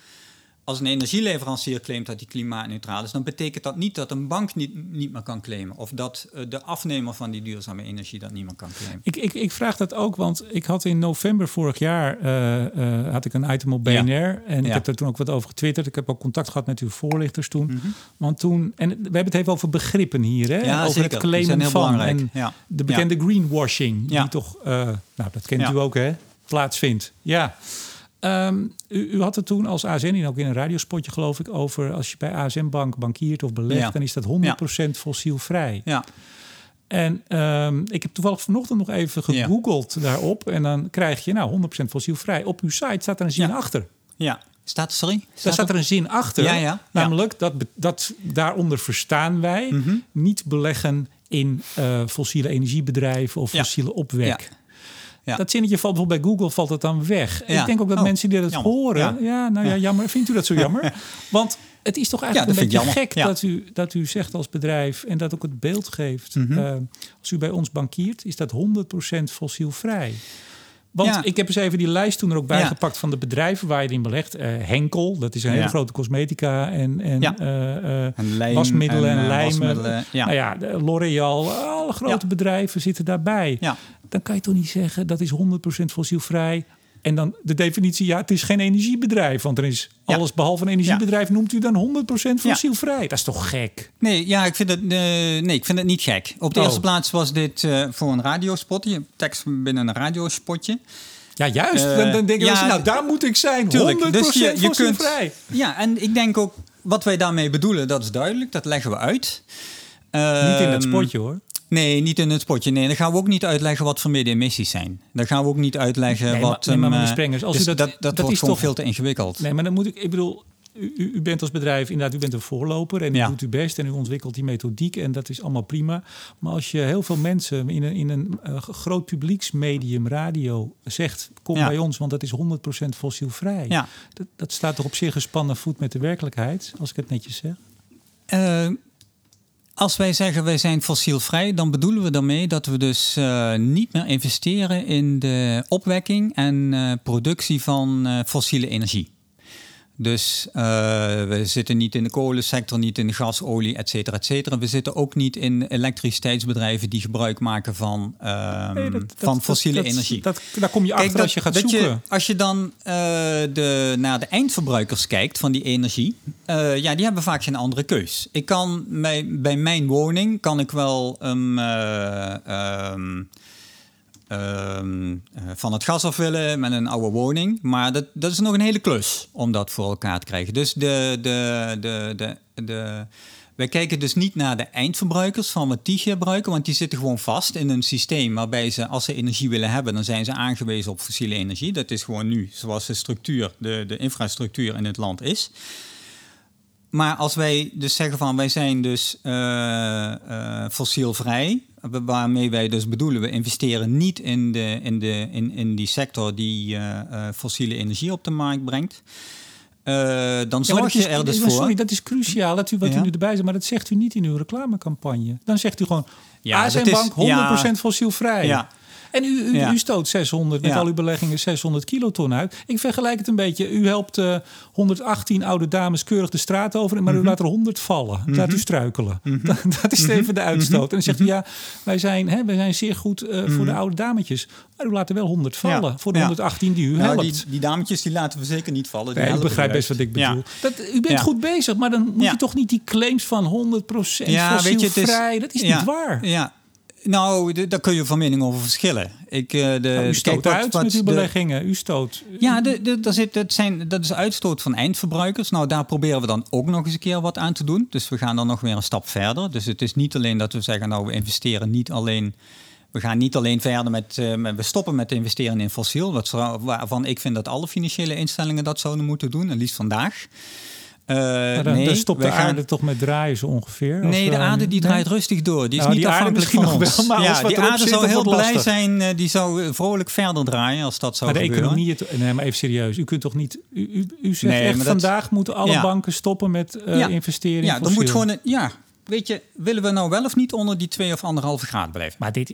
als een energieleverancier claimt dat die klimaatneutraal is, dan betekent dat niet dat een bank niet, niet meer kan claimen. Of dat uh, de afnemer van die duurzame energie dat niet meer kan claimen. Ik, ik, ik vraag dat ook, want ik had in november vorig jaar uh, uh, had ik een item op BNR. Ja. En ik heb er toen ook wat over getwitterd. Ik heb ook contact gehad met uw voorlichters toen. Mm -hmm. Want toen, en we hebben het even over begrippen hier, hè? Ja, over zeker. het claimen van. Belangrijk. En de bekende greenwashing, die toch, nou dat kent u ook hè, plaatsvindt. Ja. Um, u, u, had het toen als ASN, ook in een radiospotje geloof ik, over als je bij ASN Bank bankiert of belegt, ja. dan is dat 100% ja. fossielvrij. Ja. En um, ik heb toevallig vanochtend nog even gegoogeld ja. daarop. En dan krijg je nou 100% fossielvrij. Op uw site staat er een zin achter. Ja. Staat, sorry? Staat Daar staat er een zin achter. Ja, ja. Namelijk, dat, dat daaronder verstaan wij mm -hmm. niet beleggen in uh, fossiele energiebedrijven of fossiele opwek. Ja. Dat zinnetje valt bijvoorbeeld bij Google valt het dan weg. Ja. Ik denk ook dat oh, mensen die dat jammer. horen, ja. Nou ja, jammer. Vindt u dat zo jammer? Want het is toch eigenlijk een beetje gek dat, u, dat u zegt als bedrijf en dat ook het beeld geeft. Mhm. eh, als u bij ons bankiert, is dat 100% fossielvrij. Want Ja. ik heb eens even die lijst toen er ook bij Ja. gepakt van de bedrijven waar je in belegt. Eh, Henkel, dat is een hele grote cosmetica en, en eh, eh, En lijm wasmiddelen en, lijmen. Nou ja, de L'Oréal, alle grote bedrijven zitten daarbij. Dan kan je toch niet zeggen dat is 100% fossielvrij. En dan de definitie, ja, het is geen energiebedrijf. Want er is Ja. alles behalve een energiebedrijf, noemt u dan 100% Ja. fossielvrij. Dat is toch gek? Nee, ja, ik vind het, eh, nee, ik vind het niet gek. Op de Oh. eerste plaats was dit eh, voor een radiospot. Je hebt tekst binnen een radiospotje. Ja, juist. Eh, dan, dan denk je, ja, nou, daar moet ik zijn. 100% Tuurlijk, dus je- je kunt- fossielvrij. Ja, en ik denk ook, wat wij daarmee bedoelen, dat is duidelijk. Dat leggen we uit. Niet in het Ehm, spotje hoor. Nee, niet in het spotje. Nee, dan gaan we ook niet uitleggen wat voor emissies zijn. Dan gaan we ook niet uitleggen Nee, wat... nee, maar hem, meneer eh, Sprengers, als dus u dat- dat, dat, wordt is gewoon toch- veel te ingewikkeld. Nee, maar dan moet ik, ik bedoel, u, u bent als bedrijf, inderdaad, u bent een voorloper en u Ja. doet uw best en u ontwikkelt die methodiek en dat is allemaal prima. Maar als je heel veel mensen in een, in een eh, groot publieksmedium, radio, zegt, kom Ja. bij ons, want dat is 100% fossielvrij. Ja. Dat, dat staat toch op zich gespannen voet met de werkelijkheid, als ik het netjes zeg. Eh, als wij zeggen wij zijn fossielvrij, dan bedoelen we daarmee dat we dus eh, niet meer investeren in de opwekking en eh, productie van eh, fossiele energie. Dus eh, we zitten niet in de kolensector, niet in de gas, olie, et cetera, et cetera. We zitten ook niet in elektriciteitsbedrijven die gebruik maken van, ehm, Nee, dat- dat- van dat- fossiele dat- energie. Dat, daar kom je achter als je gaat zoeken. als je dan eh, de, naar de eindverbruikers kijkt van die energie, eh, ja, die hebben vaak geen andere keus. Ik kan bij, bij mijn woning kan ik wel um, eh, ehm, eh, van het gas af willen met een oude woning, maar dat, dat is nog een hele klus om dat voor elkaar te krijgen. Dus de, de, de, de, de, wij kijken dus niet naar de eindverbruikers van wat die gebruiken, want die zitten gewoon vast in een systeem waarbij ze, als ze energie willen hebben, dan zijn ze aangewezen op fossiele energie. Dat is gewoon nu zoals de structuur, de, de infrastructuur in het land is. Maar als wij dus zeggen van wij zijn dus eh, eh, fossielvrij, waarmee wij dus bedoelen, we investeren niet in, de, in, de, in, in die sector die eh, fossiele energie op de markt brengt. dan zorg je er dus voor. Sorry, dat is cruciaal dat u wat Ja. u nu erbij zegt, maar dat zegt u niet in uw reclamecampagne. Dan zegt u gewoon, Ja, ASN Bank 100% ja. fossielvrij. Ja. En u, u, Ja. u stoot 600, met al uw beleggingen 600 kiloton uit. Ik vergelijk het een beetje. U helpt eh, 118 oude dames keurig de straat over, maar u Mhm. laat er 100 vallen. Laat u struikelen. Dat, dat is even de uitstoot. En dan zegt Mhm. u, ja, wij zijn, hè, wij zijn zeer goed eh, voor de oude dametjes. Maar u laat er wel 100 vallen voor de Ja. 118 die u Nou, helpt. die, die dametjes die laten we zeker niet vallen. Nee, ik begrijp best wat ik bedoel. Dat, u bent goed bezig, maar dan moet je toch niet die claims van 100% Ja, is- fossielvrij. Dat is niet waar. Ja. Nou, daar kun je van mening over verschillen. Ik, eh, de, Nou, u stoot kijk, uit wat met uw de- beleggingen. U stoot. Ja, de, de, daar zit, dat, zijn, dat is uitstoot van eindverbruikers. Nou, daar proberen we dan ook nog eens een keer wat aan te doen. Dus we gaan dan nog weer een stap verder. Dus het is niet alleen dat we zeggen, nou, we investeren niet alleen... We gaan niet alleen verder met, eh, met we stoppen met investeren in fossiel, wat, waarvan ik vind dat alle financiële instellingen dat zouden moeten doen, en liefst vandaag. Uh, maar dan, nee, dan stopt de gaan- aarde toch met draaien zo ongeveer? Als Nee, de we- aarde die nee? draait rustig door. Die is Nou, niet die aarde afhankelijk misschien van nog wel, maar ja, wat die aarde zit, zou heel blij lastig. zijn. eh, die zou vrolijk verder draaien als dat zou Maar de gebeuren. economie, het, nee, maar even serieus. U kunt toch niet. U, u, u zegt Nee, echt dat- vandaag moeten alle Ja. banken stoppen met eh, Ja. dan moet gewoon een, ja, weet je, willen we nou wel of niet onder die 2 of anderhalve graad blijven? Maar dit.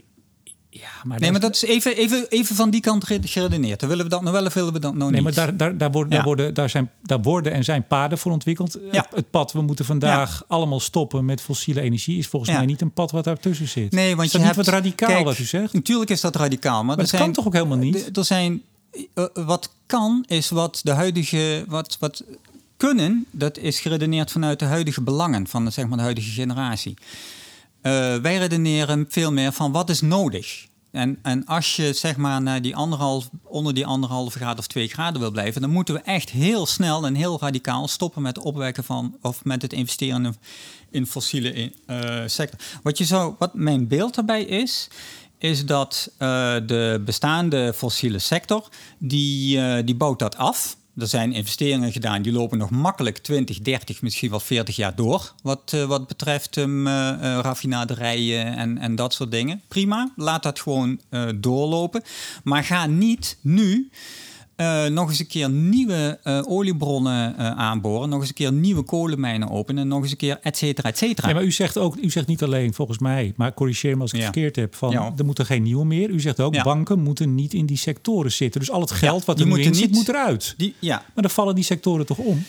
Ja, maar Nee, maar dat is even, even, even van die kant ge- geredeneerd. Dan willen we dat nou wel of willen we dat nou Nee, niet? maar daar, daar, daar, worden, Ja. daar, worden, daar, zijn, daar worden en zijn paden voor ontwikkeld. Ja. Het, pad, we moeten vandaag allemaal stoppen met fossiele energie, is volgens mij niet een pad wat daartussen zit. Nee, want is je dat hebt... niet wat radicaal kijk, wat u zegt? Natuurlijk is dat radicaal, maar, Maar dat zijn, kan toch ook helemaal niet? Er zijn... eh, wat kan, is wat de huidige... Wat, wat kunnen, dat is geredeneerd vanuit de huidige belangen van de, zeg maar, de huidige generatie. Eh, wij redeneren veel meer van wat is nodig. En, en als je zeg maar naar die anderhalf, onder die anderhalve graad of twee graden wil blijven, dan moeten we echt heel snel en heel radicaal stoppen met het opwekken van of met het investeren in, in fossiele eh, sector. Wat, je zou, wat mijn beeld daarbij is, is dat eh, de bestaande fossiele sector, die, die bouwt dat af. Er zijn investeringen gedaan, die lopen nog makkelijk 20, 30, misschien wel 40 jaar door. Wat, eh, wat betreft um, raffinaderijen en, en dat soort dingen. Prima, laat dat gewoon doorlopen. Maar ga niet nu eh, nog eens een keer nieuwe eh, oliebronnen eh, aanboren. Nog eens een keer nieuwe kolenmijnen openen. Nog eens een keer et cetera, et cetera. Nee, maar u zegt ook, u zegt niet alleen volgens mij, maar corrigeer me als ik het Ja. verkeerd heb, van Ja. er moeten geen nieuwe meer. U zegt ook, Ja. banken moeten niet in die sectoren zitten. Dus al het geld Ja, wat er nu in zit, moet eruit. Die, ja, Maar dan vallen die sectoren toch om?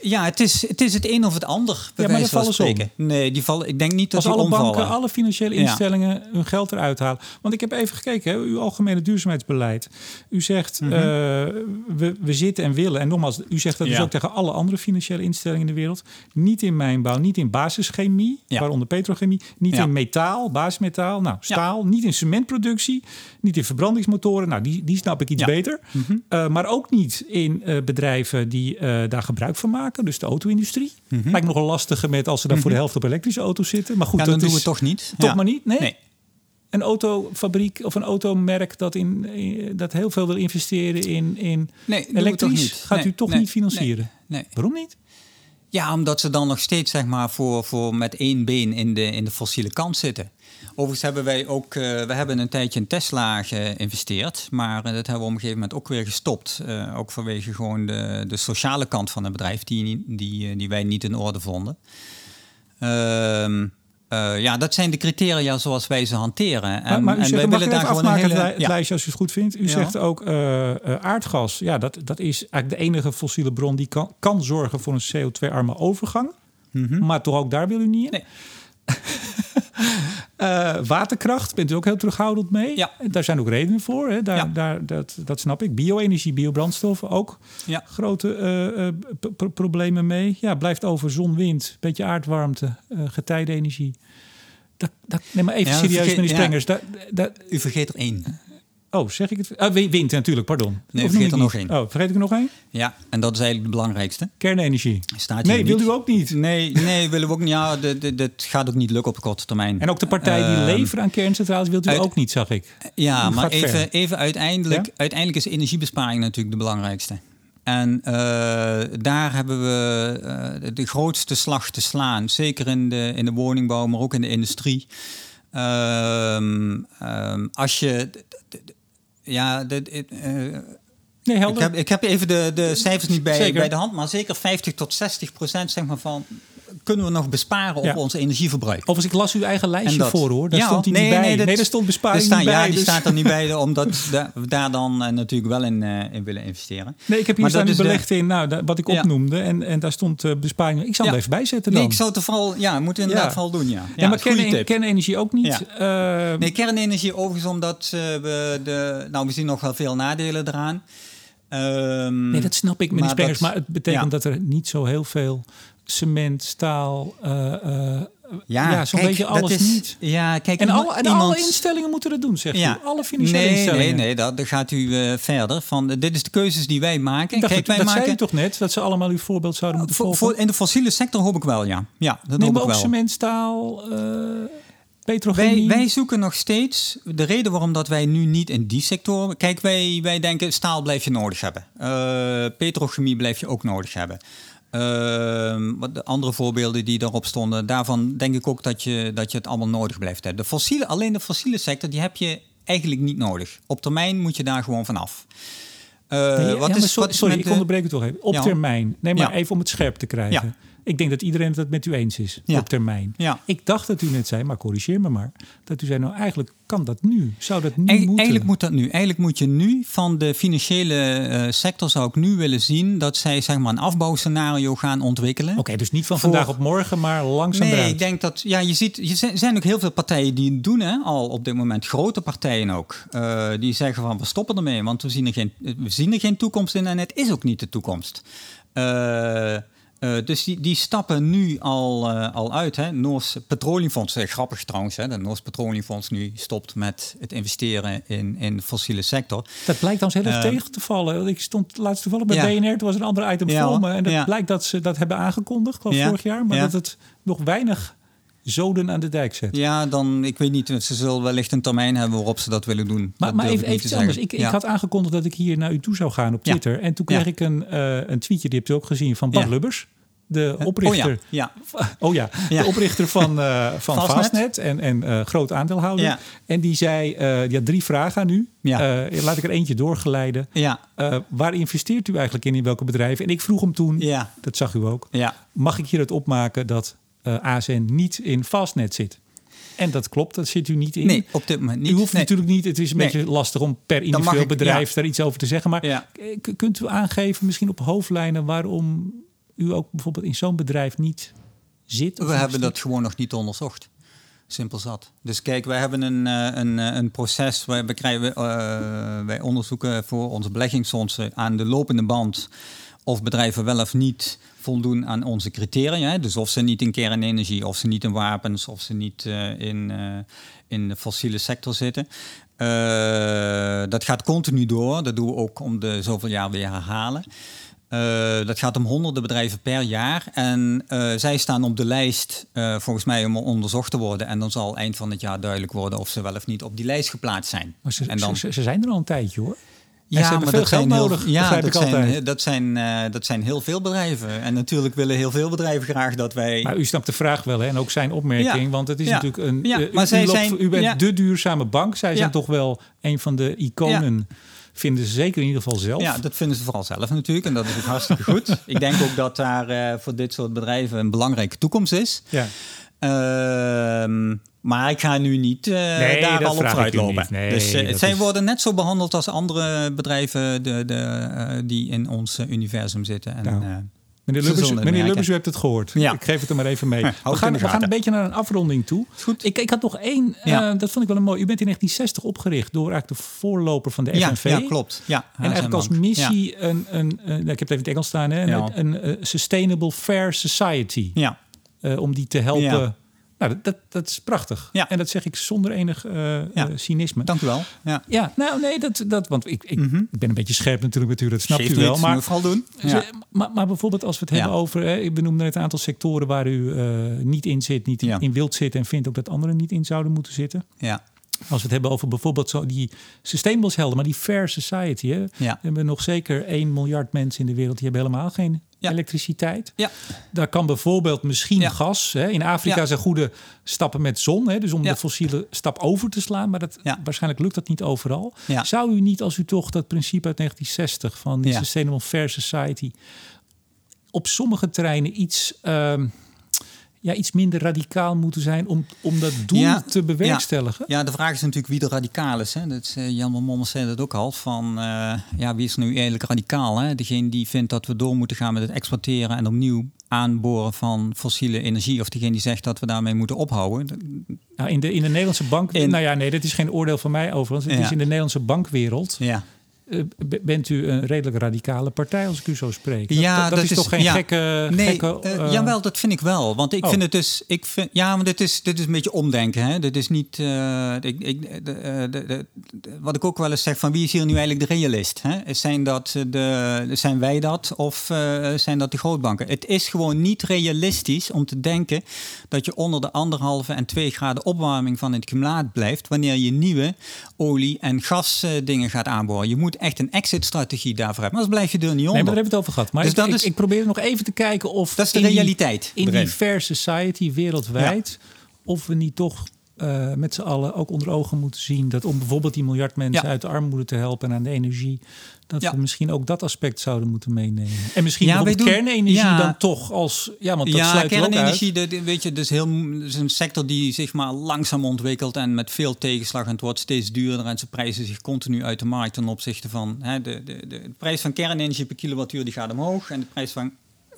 Ja, het is, het is het een of het ander. Ja, maar van vallen om. spreken. Nee, die vallen, ik denk niet dat Als die alle omvallen. banken, alle financiële Ja. instellingen hun geld eruit halen. Want ik heb even gekeken, hè, uw algemene duurzaamheidsbeleid. U zegt, Mhm. eh, we, we zitten en willen. En nogmaals, u zegt dat dus ook tegen alle andere financiële instellingen in de wereld. Niet in mijnbouw, niet in basischemie, Ja. waaronder petrochemie. Niet in metaal, basismetaal, nou staal. Niet in cementproductie, niet in verbrandingsmotoren. Nou, die, die snap ik iets beter. Mhm. Eh, maar ook niet in eh, bedrijven die daar gebruik van maken. Dus de auto-industrie. Mhm. Lijkt nogal lastiger met als ze dan voor de helft op elektrische auto's zitten. Maar goed, ja, dat doen we toch niet. toch Ja. maar niet. Nee? Nee. Een autofabriek of een automerk dat, in, in- dat heel veel wil investeren in, in Nee, elektrisch, niet. gaat u toch niet financieren. Nee. Waarom niet? Ja, omdat ze dan nog steeds zeg maar, voor, voor met één been in de, in de fossiele kant zitten. Overigens hebben wij ook, eh, we hebben een tijdje in Tesla geïnvesteerd, maar eh, dat hebben we op een gegeven moment ook weer gestopt. Eh, ook vanwege gewoon de, de sociale kant van het bedrijf, die, die, die wij niet in orde vonden. Ehm, eh, ja, dat zijn de criteria zoals wij ze hanteren. En, maar, maar u en zegt, wij willen daar gewoon een hele... het, li- het lijstje als u het goed vindt. U Ja. zegt ook aardgas. Ja, dat, dat is eigenlijk de enige fossiele bron die kan, kan zorgen voor een CO2-arme overgang. Mhm. Maar toch ook daar wil u niet in. Nee. Eh, waterkracht bent u ook heel terughoudend mee. Ja. Daar zijn ook redenen voor. Hè. Daar, Ja. daar, dat, dat snap ik. Bio-energie, biobrandstoffen ook. Ja. Grote eh, eh, problemen mee. Ja, blijft over zon, wind, beetje aardwarmte, eh getijdenenergie. Dat, dat, nee, maar even serieus, vergeet- meneer ja. Sprengers. Dat, U vergeet er één. Oh, zeg ik het? Ah, wi- wind natuurlijk, pardon. Nee, Of vergeet er nog één. Oh, vergeet ik er nog één? Ja, en dat is eigenlijk de belangrijkste. Kernenergie. Staat hier Nee, wil u ook niet. Nee, nee, willen we ook niet. Ja, dat gaat ook niet lukken op korte termijn. En ook de partij die Ehm, leveren aan kerncentrales wilt u uit- ook niet, zag ik. Ja, maar ver. even, even uiteindelijk, Ja? uiteindelijk is energiebesparing natuurlijk de belangrijkste. En eh, daar hebben we eh, de grootste slag te slaan. Zeker in de, in de woningbouw, maar ook in de industrie. Ehm, ehm, als je. Ja, de, eh, Nee, ik, helder. heb, ik heb even de, de cijfers niet bij, Zeker. bij de hand, maar zeker 50 tot 60 procent zeg maar, van kunnen we nog besparen op ons energieverbruik. Overigens, ik las uw eigen lijstje dat- voor hoor. Daar Ja, stond hij nee, niet bij. nee, Nee, dat- daar stond besparing staan- niet bij. ja, die dus- staat er niet bij, omdat da- we daar dan eh, natuurlijk wel in, eh, in willen investeren. Nee, ik heb hier staan de- belegd in nou, wat ik opnoemde. En, en daar stond eh, besparing. Ik zal hem er even bijzetten dan. Nee, ik zou het vooral, ja, moeten we inderdaad vooral doen, ja. Ja, maar kernenergie ook niet. Ja. Eh, Nee, kernenergie overigens omdat we de, nou we zien nog wel veel nadelen eraan. Ehm, nee, dat snap ik, meneer maar Spengers. Maar het betekent ja. dat er niet zo heel veel cement, staal... eh, eh, ja, ja, zo'n beetje alles is- niet. Ja, kijk, En, alle, en iemand- alle instellingen moeten dat doen, zegt Ja. u. Alle financiële nee, instellingen. Nee, nee, dat, gaat u eh, verder. Van, dit is de keuzes die wij maken. Dacht, Kijk, wij dat zei maken u toch net? Dat ze allemaal uw voorbeeld zouden moeten volgen? voor, in de fossiele sector hoop ik wel, ja. Ja, dat nee, hoop maar ik ook wel. cement, staal, Wij, petrochemie. wij zoeken nog steeds de reden waarom dat wij nu niet in die sectoren. Kijk, wij, wij denken staal blijf je nodig hebben. Petrochemie blijf je ook nodig hebben. Ehm, wat de andere voorbeelden die daarop stonden, daarvan denk ik ook dat je, dat je het allemaal nodig blijft hebben. De fossiele, alleen de fossiele sector, die heb je eigenlijk niet nodig. Op termijn moet je daar gewoon vanaf. Uh, nee, wat ja, is, sorry, wat is sorry ik onderbreek het toch even. Op termijn. Nee, maar even om het scherp te krijgen. Ik denk dat iedereen het met u eens is ja. op termijn. Ja. Ik dacht dat u net zei, maar corrigeer me maar, dat u zei nou eigenlijk kan dat nu. Zou dat nu moeten? Eigenlijk moet dat nu. Eigenlijk moet je nu van de financiële uh, sector zou ik nu willen zien dat zij zeg maar een afbouwscenario gaan ontwikkelen. Oké, dus niet van vandaag op morgen, maar langzaam Nee, ik denk dat ja, je ziet, je zijn ook heel veel partijen die het doen hè, al op dit moment. Grote partijen ook. Uh, die zeggen van we stoppen ermee, want we zien er geen, we zien er geen toekomst in en het is ook niet de toekomst. Uh, uh, dus die, die stappen nu al, uh, al uit. Hè. Noors Petroleumfonds, uh, grappig trouwens, hè, de Noors Petroleumfonds nu stopt met het investeren in, in de fossiele sector. Dat blijkt dan zelfs tegen te vallen. Ik stond laatst toevallig bij ja. BNR, het was een ander item ja, voor me. En dat blijkt dat ze dat hebben aangekondigd, geloof vorig jaar, maar dat het nog weinig zoden aan de dijk zet. Ja, dan, ik weet niet, ze zullen wellicht een termijn hebben waarop ze dat willen doen. Maar, maar even, even anders. Ik, ik, had aangekondigd dat ik hier naar u toe zou gaan op Twitter. En toen kreeg ik een, uh, een tweetje, die hebt u ook gezien, van Bart Lubbers. De oprichter, oh ja, oh ja. de oprichter van, uh, van Fastnet. Fastnet en, en uh, groot aandeelhouder. En die zei, die had drie vragen aan u. laat ik er eentje doorgeleiden. Ja. waar investeert u eigenlijk in, in welke bedrijven? En ik vroeg hem toen, dat zag u ook, mag ik hier het opmaken dat uh, eh, ASN niet in Fastnet zit. En dat klopt, dat zit u niet in. Nee, op dit moment niet. U hoeft natuurlijk niet, het is een beetje lastig om per individueel bedrijf daar iets over te zeggen. Maar ja. kunt u aangeven, misschien op hoofdlijnen, waarom u ook bijvoorbeeld in zo'n bedrijf niet zit? We hebben dat gewoon nog niet onderzocht. Simpel zat. Dus kijk, wij hebben een, eh, een, eh, een proces, wij, krijgen, uh, wij onderzoeken voor onze beleggingsfondsen aan de lopende band of bedrijven wel of niet voldoen aan onze criteria. Dus of ze niet in kernenergie, of ze niet in wapens, of ze niet uh, in, uh, in de fossiele sector zitten. Uh, dat gaat continu door. Dat doen we ook om de zoveel jaar weer herhalen. dat gaat om honderden bedrijven per jaar. En zij staan op de lijst, volgens mij, om onderzocht te worden. En dan zal eind van het jaar duidelijk worden of ze wel of niet op die lijst geplaatst zijn. Maar ze, en dan, ze, ze zijn er al een tijdje hoor. Ja, maar dat zijn nodig. Heel, ja, dat zijn, dat, zijn, uh, dat zijn heel veel bedrijven. En natuurlijk willen heel veel bedrijven graag dat wij. Maar u snapt de vraag wel, hè? en ook zijn opmerking. Want het is natuurlijk een. Ja, uh, maar u, zij u, zijn, u bent de duurzame bank. Zij zijn toch wel een van de iconen. Vinden ze zeker in ieder geval zelf. Ja, dat vinden ze vooral zelf natuurlijk. En dat is ook hartstikke goed. Ik denk ook dat daar uh, voor dit soort bedrijven een belangrijke toekomst is. Ja. Ehm, maar ik ga nu niet uh, nee, daar al op vooruit lopen. Nee, dus uh, zij is... worden net zo behandeld als andere bedrijven de, de, uh, die in ons universum zitten. En, nou. Meneer Lubbers, meneer Lubbers, u hebt het gehoord. Ja. Ik geef het er maar even mee. we, gaan, we gaan een beetje naar een afronding toe. Goed. Ik, ik had nog één, ja. dat vond ik wel een mooi. U bent in 1960 opgericht door eigenlijk de voorloper van de FNV. Ja, klopt. Ja, en eigenlijk als missie een, een, een, ik heb het even in het Engels staan, hè, een, een, Sustainable Fair Society. Ja. Om die te helpen nou, dat, dat, is prachtig. Ja. En dat zeg ik zonder enig uh, cynisme. Dank u wel. Ja, ja nou nee, dat, dat, want ik, ik, mhm. ik ben een beetje scherp natuurlijk met u, dat snapt u wel. Maar, vooral doen. Ja. Maar, maar bijvoorbeeld als we het hebben over, hè, ik benoemde net een aantal sectoren waar u uh, niet in zit, niet in, wilt zitten en vindt ook dat anderen niet in zouden moeten zitten. Ja. Als we het hebben over bijvoorbeeld zo die sustainables helden, maar die fair society. Hè? Ja. We hebben nog zeker 1 miljard mensen in de wereld die hebben helemaal geen elektriciteit. Ja. Daar kan bijvoorbeeld misschien gas. Hè. In Afrika zijn goede stappen met zon. Hè, dus om de fossiele stap over te slaan. Maar dat, waarschijnlijk lukt dat niet overal. Zou u niet, als u toch dat principe uit 1960 van die Sustainable Fair Society op sommige terreinen iets. Uh, ja, iets minder radicaal moeten zijn om, om dat doel te bewerkstelligen? Ja. ja. de vraag is natuurlijk wie de radicaal is. Hè. Dat, uh, Jan Mommers zei dat ook al. Van, uh, ja, wie is nu eigenlijk radicaal? Hè? Degene die vindt dat we door moeten gaan met het exporteren en opnieuw aanboren van fossiele energie. Of degene die zegt dat we daarmee moeten ophouden. Nou, in, de, in de Nederlandse bank... In, nou ja, nee, dat is geen oordeel van mij overigens. Het is in de Nederlandse bankwereld... Ja bent u een redelijk radicale partij, als ik u zo spreek. Ja, dat, dat, is, toch geen gekke... Nee, gekke, uh, jawel, dat vind ik wel. Want ik oh. vind het dus... Ik vind, ja, maar dit is, dit is een beetje omdenken. Hè? Dit is niet... ik, ik, de, de, wat ik ook wel eens zeg, van wie is hier nu eigenlijk de realist? Hè? Zijn, dat de, zijn wij dat of zijn dat de grootbanken? Het is gewoon niet realistisch om te denken... dat je onder de anderhalve en twee graden opwarming van het klimaat blijft... wanneer je nieuwe olie- en gasdingen gaat aanboren. Je moet echt een exit-strategie daarvoor hebben. Anders blijf je er niet onder. Nee, maar daar hebben we het over gehad. Maar Dus ik, dat ik, is- ik probeer nog even te kijken of... Dat is de in die- realiteit in die erin. fair society wereldwijd... of we niet toch eh, met z'n allen ook onder ogen moeten zien... dat om bijvoorbeeld die miljard mensen Ja. uit de armoede te helpen... en aan de energie, dat Ja. we misschien ook dat aspect zouden moeten meenemen. En misschien Ja, doen- kernenergie ja. dan toch als... Ja, want dat ja, sluit er ook uit. kernenergie, dat, weet je, is, heel, is een sector die zich maar langzaam ontwikkelt en met veel tegenslag. En het wordt steeds duurder en ze prijzen zich continu uit de markt ten opzichte van hè, de, de, de, de prijs van kernenergie per kilowattuur die gaat omhoog en de prijs van,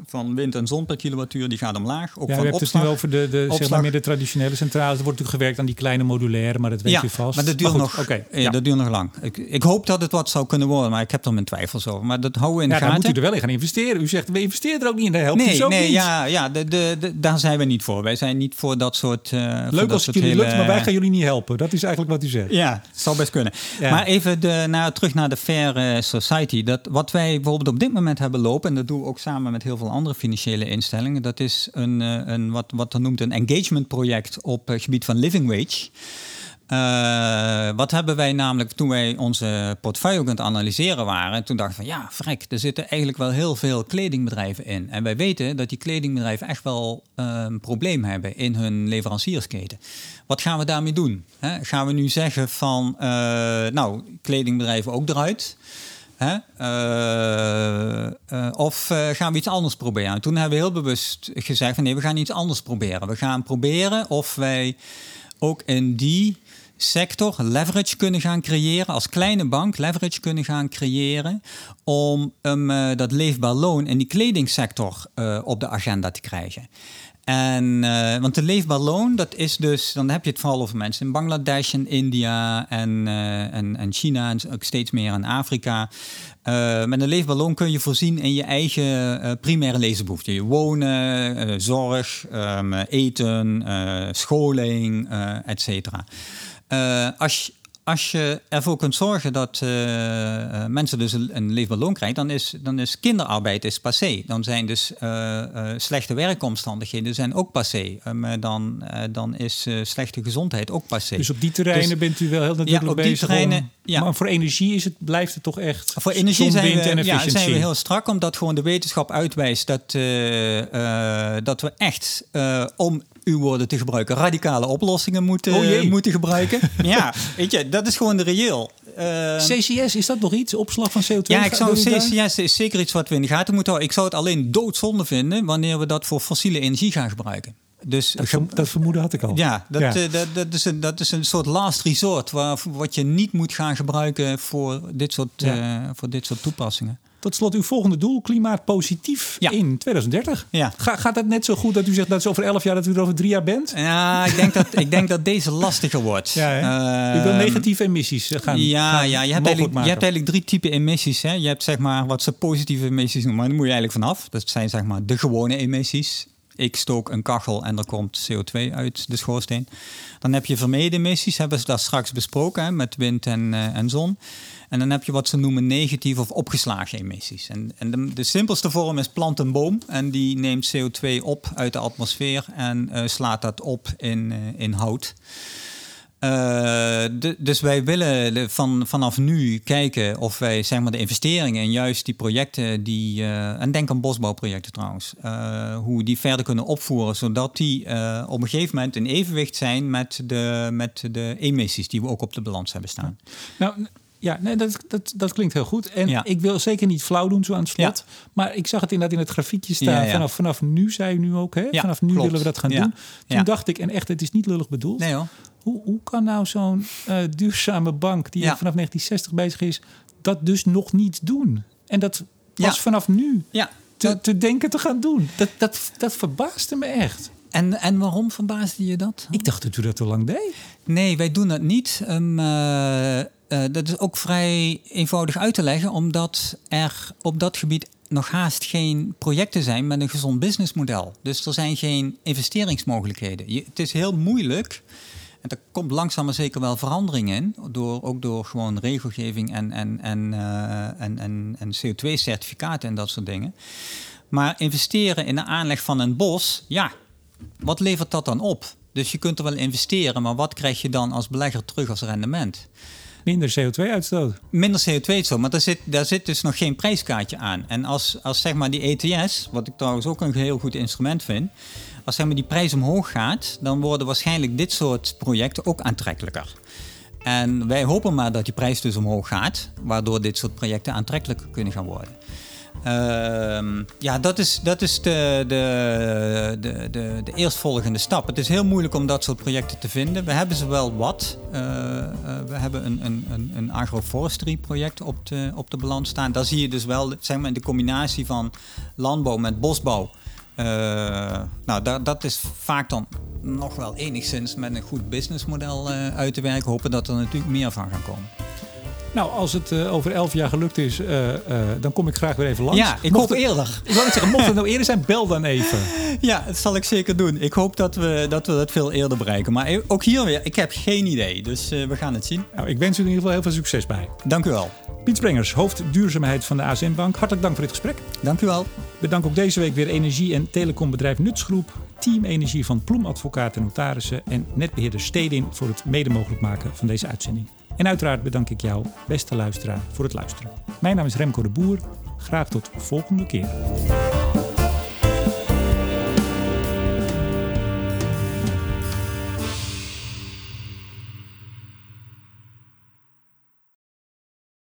van wind en zon per kilowattuur die gaat omlaag. Ook Ja, van we hebben het opslag. nu over de, de, zeg maar meer de traditionele centrales. Er wordt natuurlijk gewerkt aan die kleine modulaire, maar dat weet ja, u vast. maar dat duurt, goed, nog, ja. dat duurt nog lang. Ik, ik hoop dat het wat zou kunnen worden, maar ik heb er mijn twijfels over. Maar dat houden we in de Ja, gaten. moet u er wel in gaan investeren. U zegt, we investeren er ook niet in. Dat helpt Nee, dus ook nee niet. ja, ja de, de, de- daar zijn we niet voor. Wij zijn niet voor dat soort. voor Leuk als het jullie hele- lukt, maar wij gaan jullie niet helpen. Dat is eigenlijk wat u zegt. Ja, het zal best kunnen. Ja. Maar even de, naar, terug naar de Fair eh, Society. Dat, wat wij bijvoorbeeld op dit moment hebben lopen, en dat doen we ook samen met heel veel andere financiële instellingen, dat is een, eh, een wat, wat dan noemt een engagement project op het gebied van living wage. Eh, wat hebben wij namelijk toen wij onze portefeuille aan analyseren waren? Toen dachten we van ja, vrek, er zitten eigenlijk wel heel veel kledingbedrijven in. En wij weten dat die kledingbedrijven echt wel eh, een probleem hebben in hun leveranciersketen. Wat gaan we daarmee doen? Hè? Gaan we nu zeggen van nou, kledingbedrijven ook eruit? Hè? Eh, eh, of eh, gaan we iets anders proberen? En toen hebben we heel bewust gezegd van nee, we gaan iets anders proberen. We gaan proberen of wij ook in die sector leverage kunnen gaan creëren, als kleine bank leverage kunnen gaan creëren om um, eh, dat leefbaar loon in die kledingsector op de agenda te krijgen. En, eh, want de leefbaar loon, dat is dus, dan heb je het vooral over mensen in Bangladesh en India en, eh, en, en China en ook steeds meer in Afrika. Eh, met een leefbaar loon kun je voorzien in je eigen primaire levensbehoeften. Je wonen, zorg, ehm, eten, scholing, et cetera. Als, als je ervoor kunt zorgen dat eh, eh, mensen dus een, een leefbaar loon krijgen, dan is, dan is kinderarbeid is passé. Dan zijn dus eh, slechte werkomstandigheden zijn ook passé. Um, dan, dan is slechte gezondheid ook passé. Dus op die terreinen Dus- bent u wel heel nadrukkelijk op die bezig. terreinen, om- ja. Maar voor energie is het, blijft het toch echt Voor energie zijn we, ja, zijn we heel strak, omdat gewoon de wetenschap uitwijst dat, dat we echt, om uw woorden te gebruiken, radicale oplossingen moeten, Oh moeten gebruiken. ja, weet je, dat is gewoon de reëel. Eh, CCS, is dat nog iets? Opslag van CO2? ja, ik zou? CCS is zeker iets wat we in de gaten moeten houden. Ik zou het alleen doodzonde vinden wanneer we dat voor fossiele energie gaan gebruiken. Dus Dat, verm- dat vermoeden had ik al. ja, dat, Ja. eh, dat, dat, is een, dat is een soort last resort waar, wat je niet moet gaan gebruiken voor dit soort, Ja. eh, voor dit soort toepassingen. Tot slot uw volgende doel, klimaatpositief Ja. in 2030. Ja. Ga, gaat dat net zo goed dat u zegt dat het over 11 jaar, dat u er over drie jaar bent? Ja, ik denk dat, ik denk dat deze lastiger wordt. Ja, hè? u wil negatieve emissies eh, gaan Ja, gaan ja je, hebt eigenlijk, je hebt eigenlijk drie typen emissies. Hè. Je hebt zeg maar wat ze positieve emissies noemen, maar daar moet je eigenlijk vanaf. Dat zijn zeg maar de gewone emissies. Ik stook een kachel en er komt CO2 uit de schoorsteen. Dan heb je vermeden emissies, hebben ze daar straks besproken met wind en, eh, en zon. En dan heb je wat ze noemen negatieve of opgeslagen emissies. En, en de, de simpelste vorm is plant een boom en die neemt CO2 op uit de atmosfeer en eh, slaat dat op in, eh, in hout. Eh, de- dus wij willen de- van, vanaf nu kijken of wij zeg maar, de investeringen en juist die projecten, die, eh, en denk aan bosbouwprojecten trouwens, eh, hoe we die verder kunnen opvoeren, zodat die op een gegeven moment in evenwicht zijn met de, met de emissies die we ook op de balans hebben staan. Nou, ja, nee, dat, dat, dat klinkt heel goed. En Ja. ik wil zeker niet flauw doen zo aan het slot. Maar ik zag het inderdaad in het grafiekje staan. Ja. Vanaf, vanaf nu, zei u nu ook. Hè? Vanaf nu klopt. willen we dat gaan doen. Toen dacht ik, en echt, het is niet lullig bedoeld. Nee hoor. Hoe, hoe kan nou zo'n eh, duurzame bank die Ja. vanaf 1960 bezig is, dat dus nog niet doen? En dat was Ja. vanaf nu Ja, te, te denken te gaan doen. Dat, dat, dat verbaasde me echt. en, en waarom verbaasde je dat? Ik dacht dat u dat al lang deed. Nee, wij doen dat niet. Um, eh, eh, dat is ook vrij eenvoudig uit te leggen, omdat er op dat gebied nog haast geen projecten zijn met een gezond businessmodel. Dus er zijn geen investeringsmogelijkheden. Je, het is heel moeilijk. En er komt langzaam maar zeker wel verandering in, door, ook door gewoon regelgeving en, en, en, eh, en, en, en CO2-certificaten en dat soort dingen. Maar investeren in de aanleg van een bos, ja, wat levert dat dan op? Dus je kunt er wel investeren, maar wat krijg je dan als belegger terug als rendement? Minder CO2-uitstoot. Minder CO2-uitstoot, maar daar zit, daar zit dus nog geen prijskaartje aan. En als, als zeg maar die ETS, wat ik trouwens ook een heel goed instrument vind, als zeg maar die prijs omhoog gaat, dan worden waarschijnlijk dit soort projecten ook aantrekkelijker. En wij hopen maar dat die prijs dus omhoog gaat, waardoor dit soort projecten aantrekkelijker kunnen gaan worden. Ehm, ja, dat is, dat is de, de, de, de, de eerstvolgende stap. Het is heel moeilijk om dat soort projecten te vinden. We hebben ze wel wat. Uh, uh, we hebben een, een, een agroforestry project op de, op de balans staan. Daar zie je dus wel zeg maar, de combinatie van landbouw met bosbouw. Uh, nou, dat, dat is vaak dan nog wel enigszins met een goed businessmodel uit te werken. Hopen dat er natuurlijk meer van gaan komen. Nou, als het uh, over elf jaar gelukt is, uh, uh, dan kom ik graag weer even langs. Ja, ik mocht hoop het, eerder. Ik zeggen, mocht het nou eerder zijn, bel dan even. Ja, dat zal ik zeker doen. Ik hoop dat we dat, we dat veel eerder bereiken. Maar ook hier weer, ik heb geen idee. Dus we gaan het zien. Nou, ik wens u in ieder geval heel veel succes bij. Dank u wel. Piet Sprengers, hoofd duurzaamheid van de ASM Bank. Hartelijk dank voor dit gesprek. Dank u wel. Bedank ook deze week weer energie- en telecombedrijf Nutsgroep, Team Energie van Ploem Advocaten en Notarissen en netbeheerder Stedin voor het mede mogelijk maken van deze uitzending. En uiteraard bedank ik jou, beste luisteraar, voor het luisteren. Mijn naam is Remco de Boer. Graag tot volgende keer.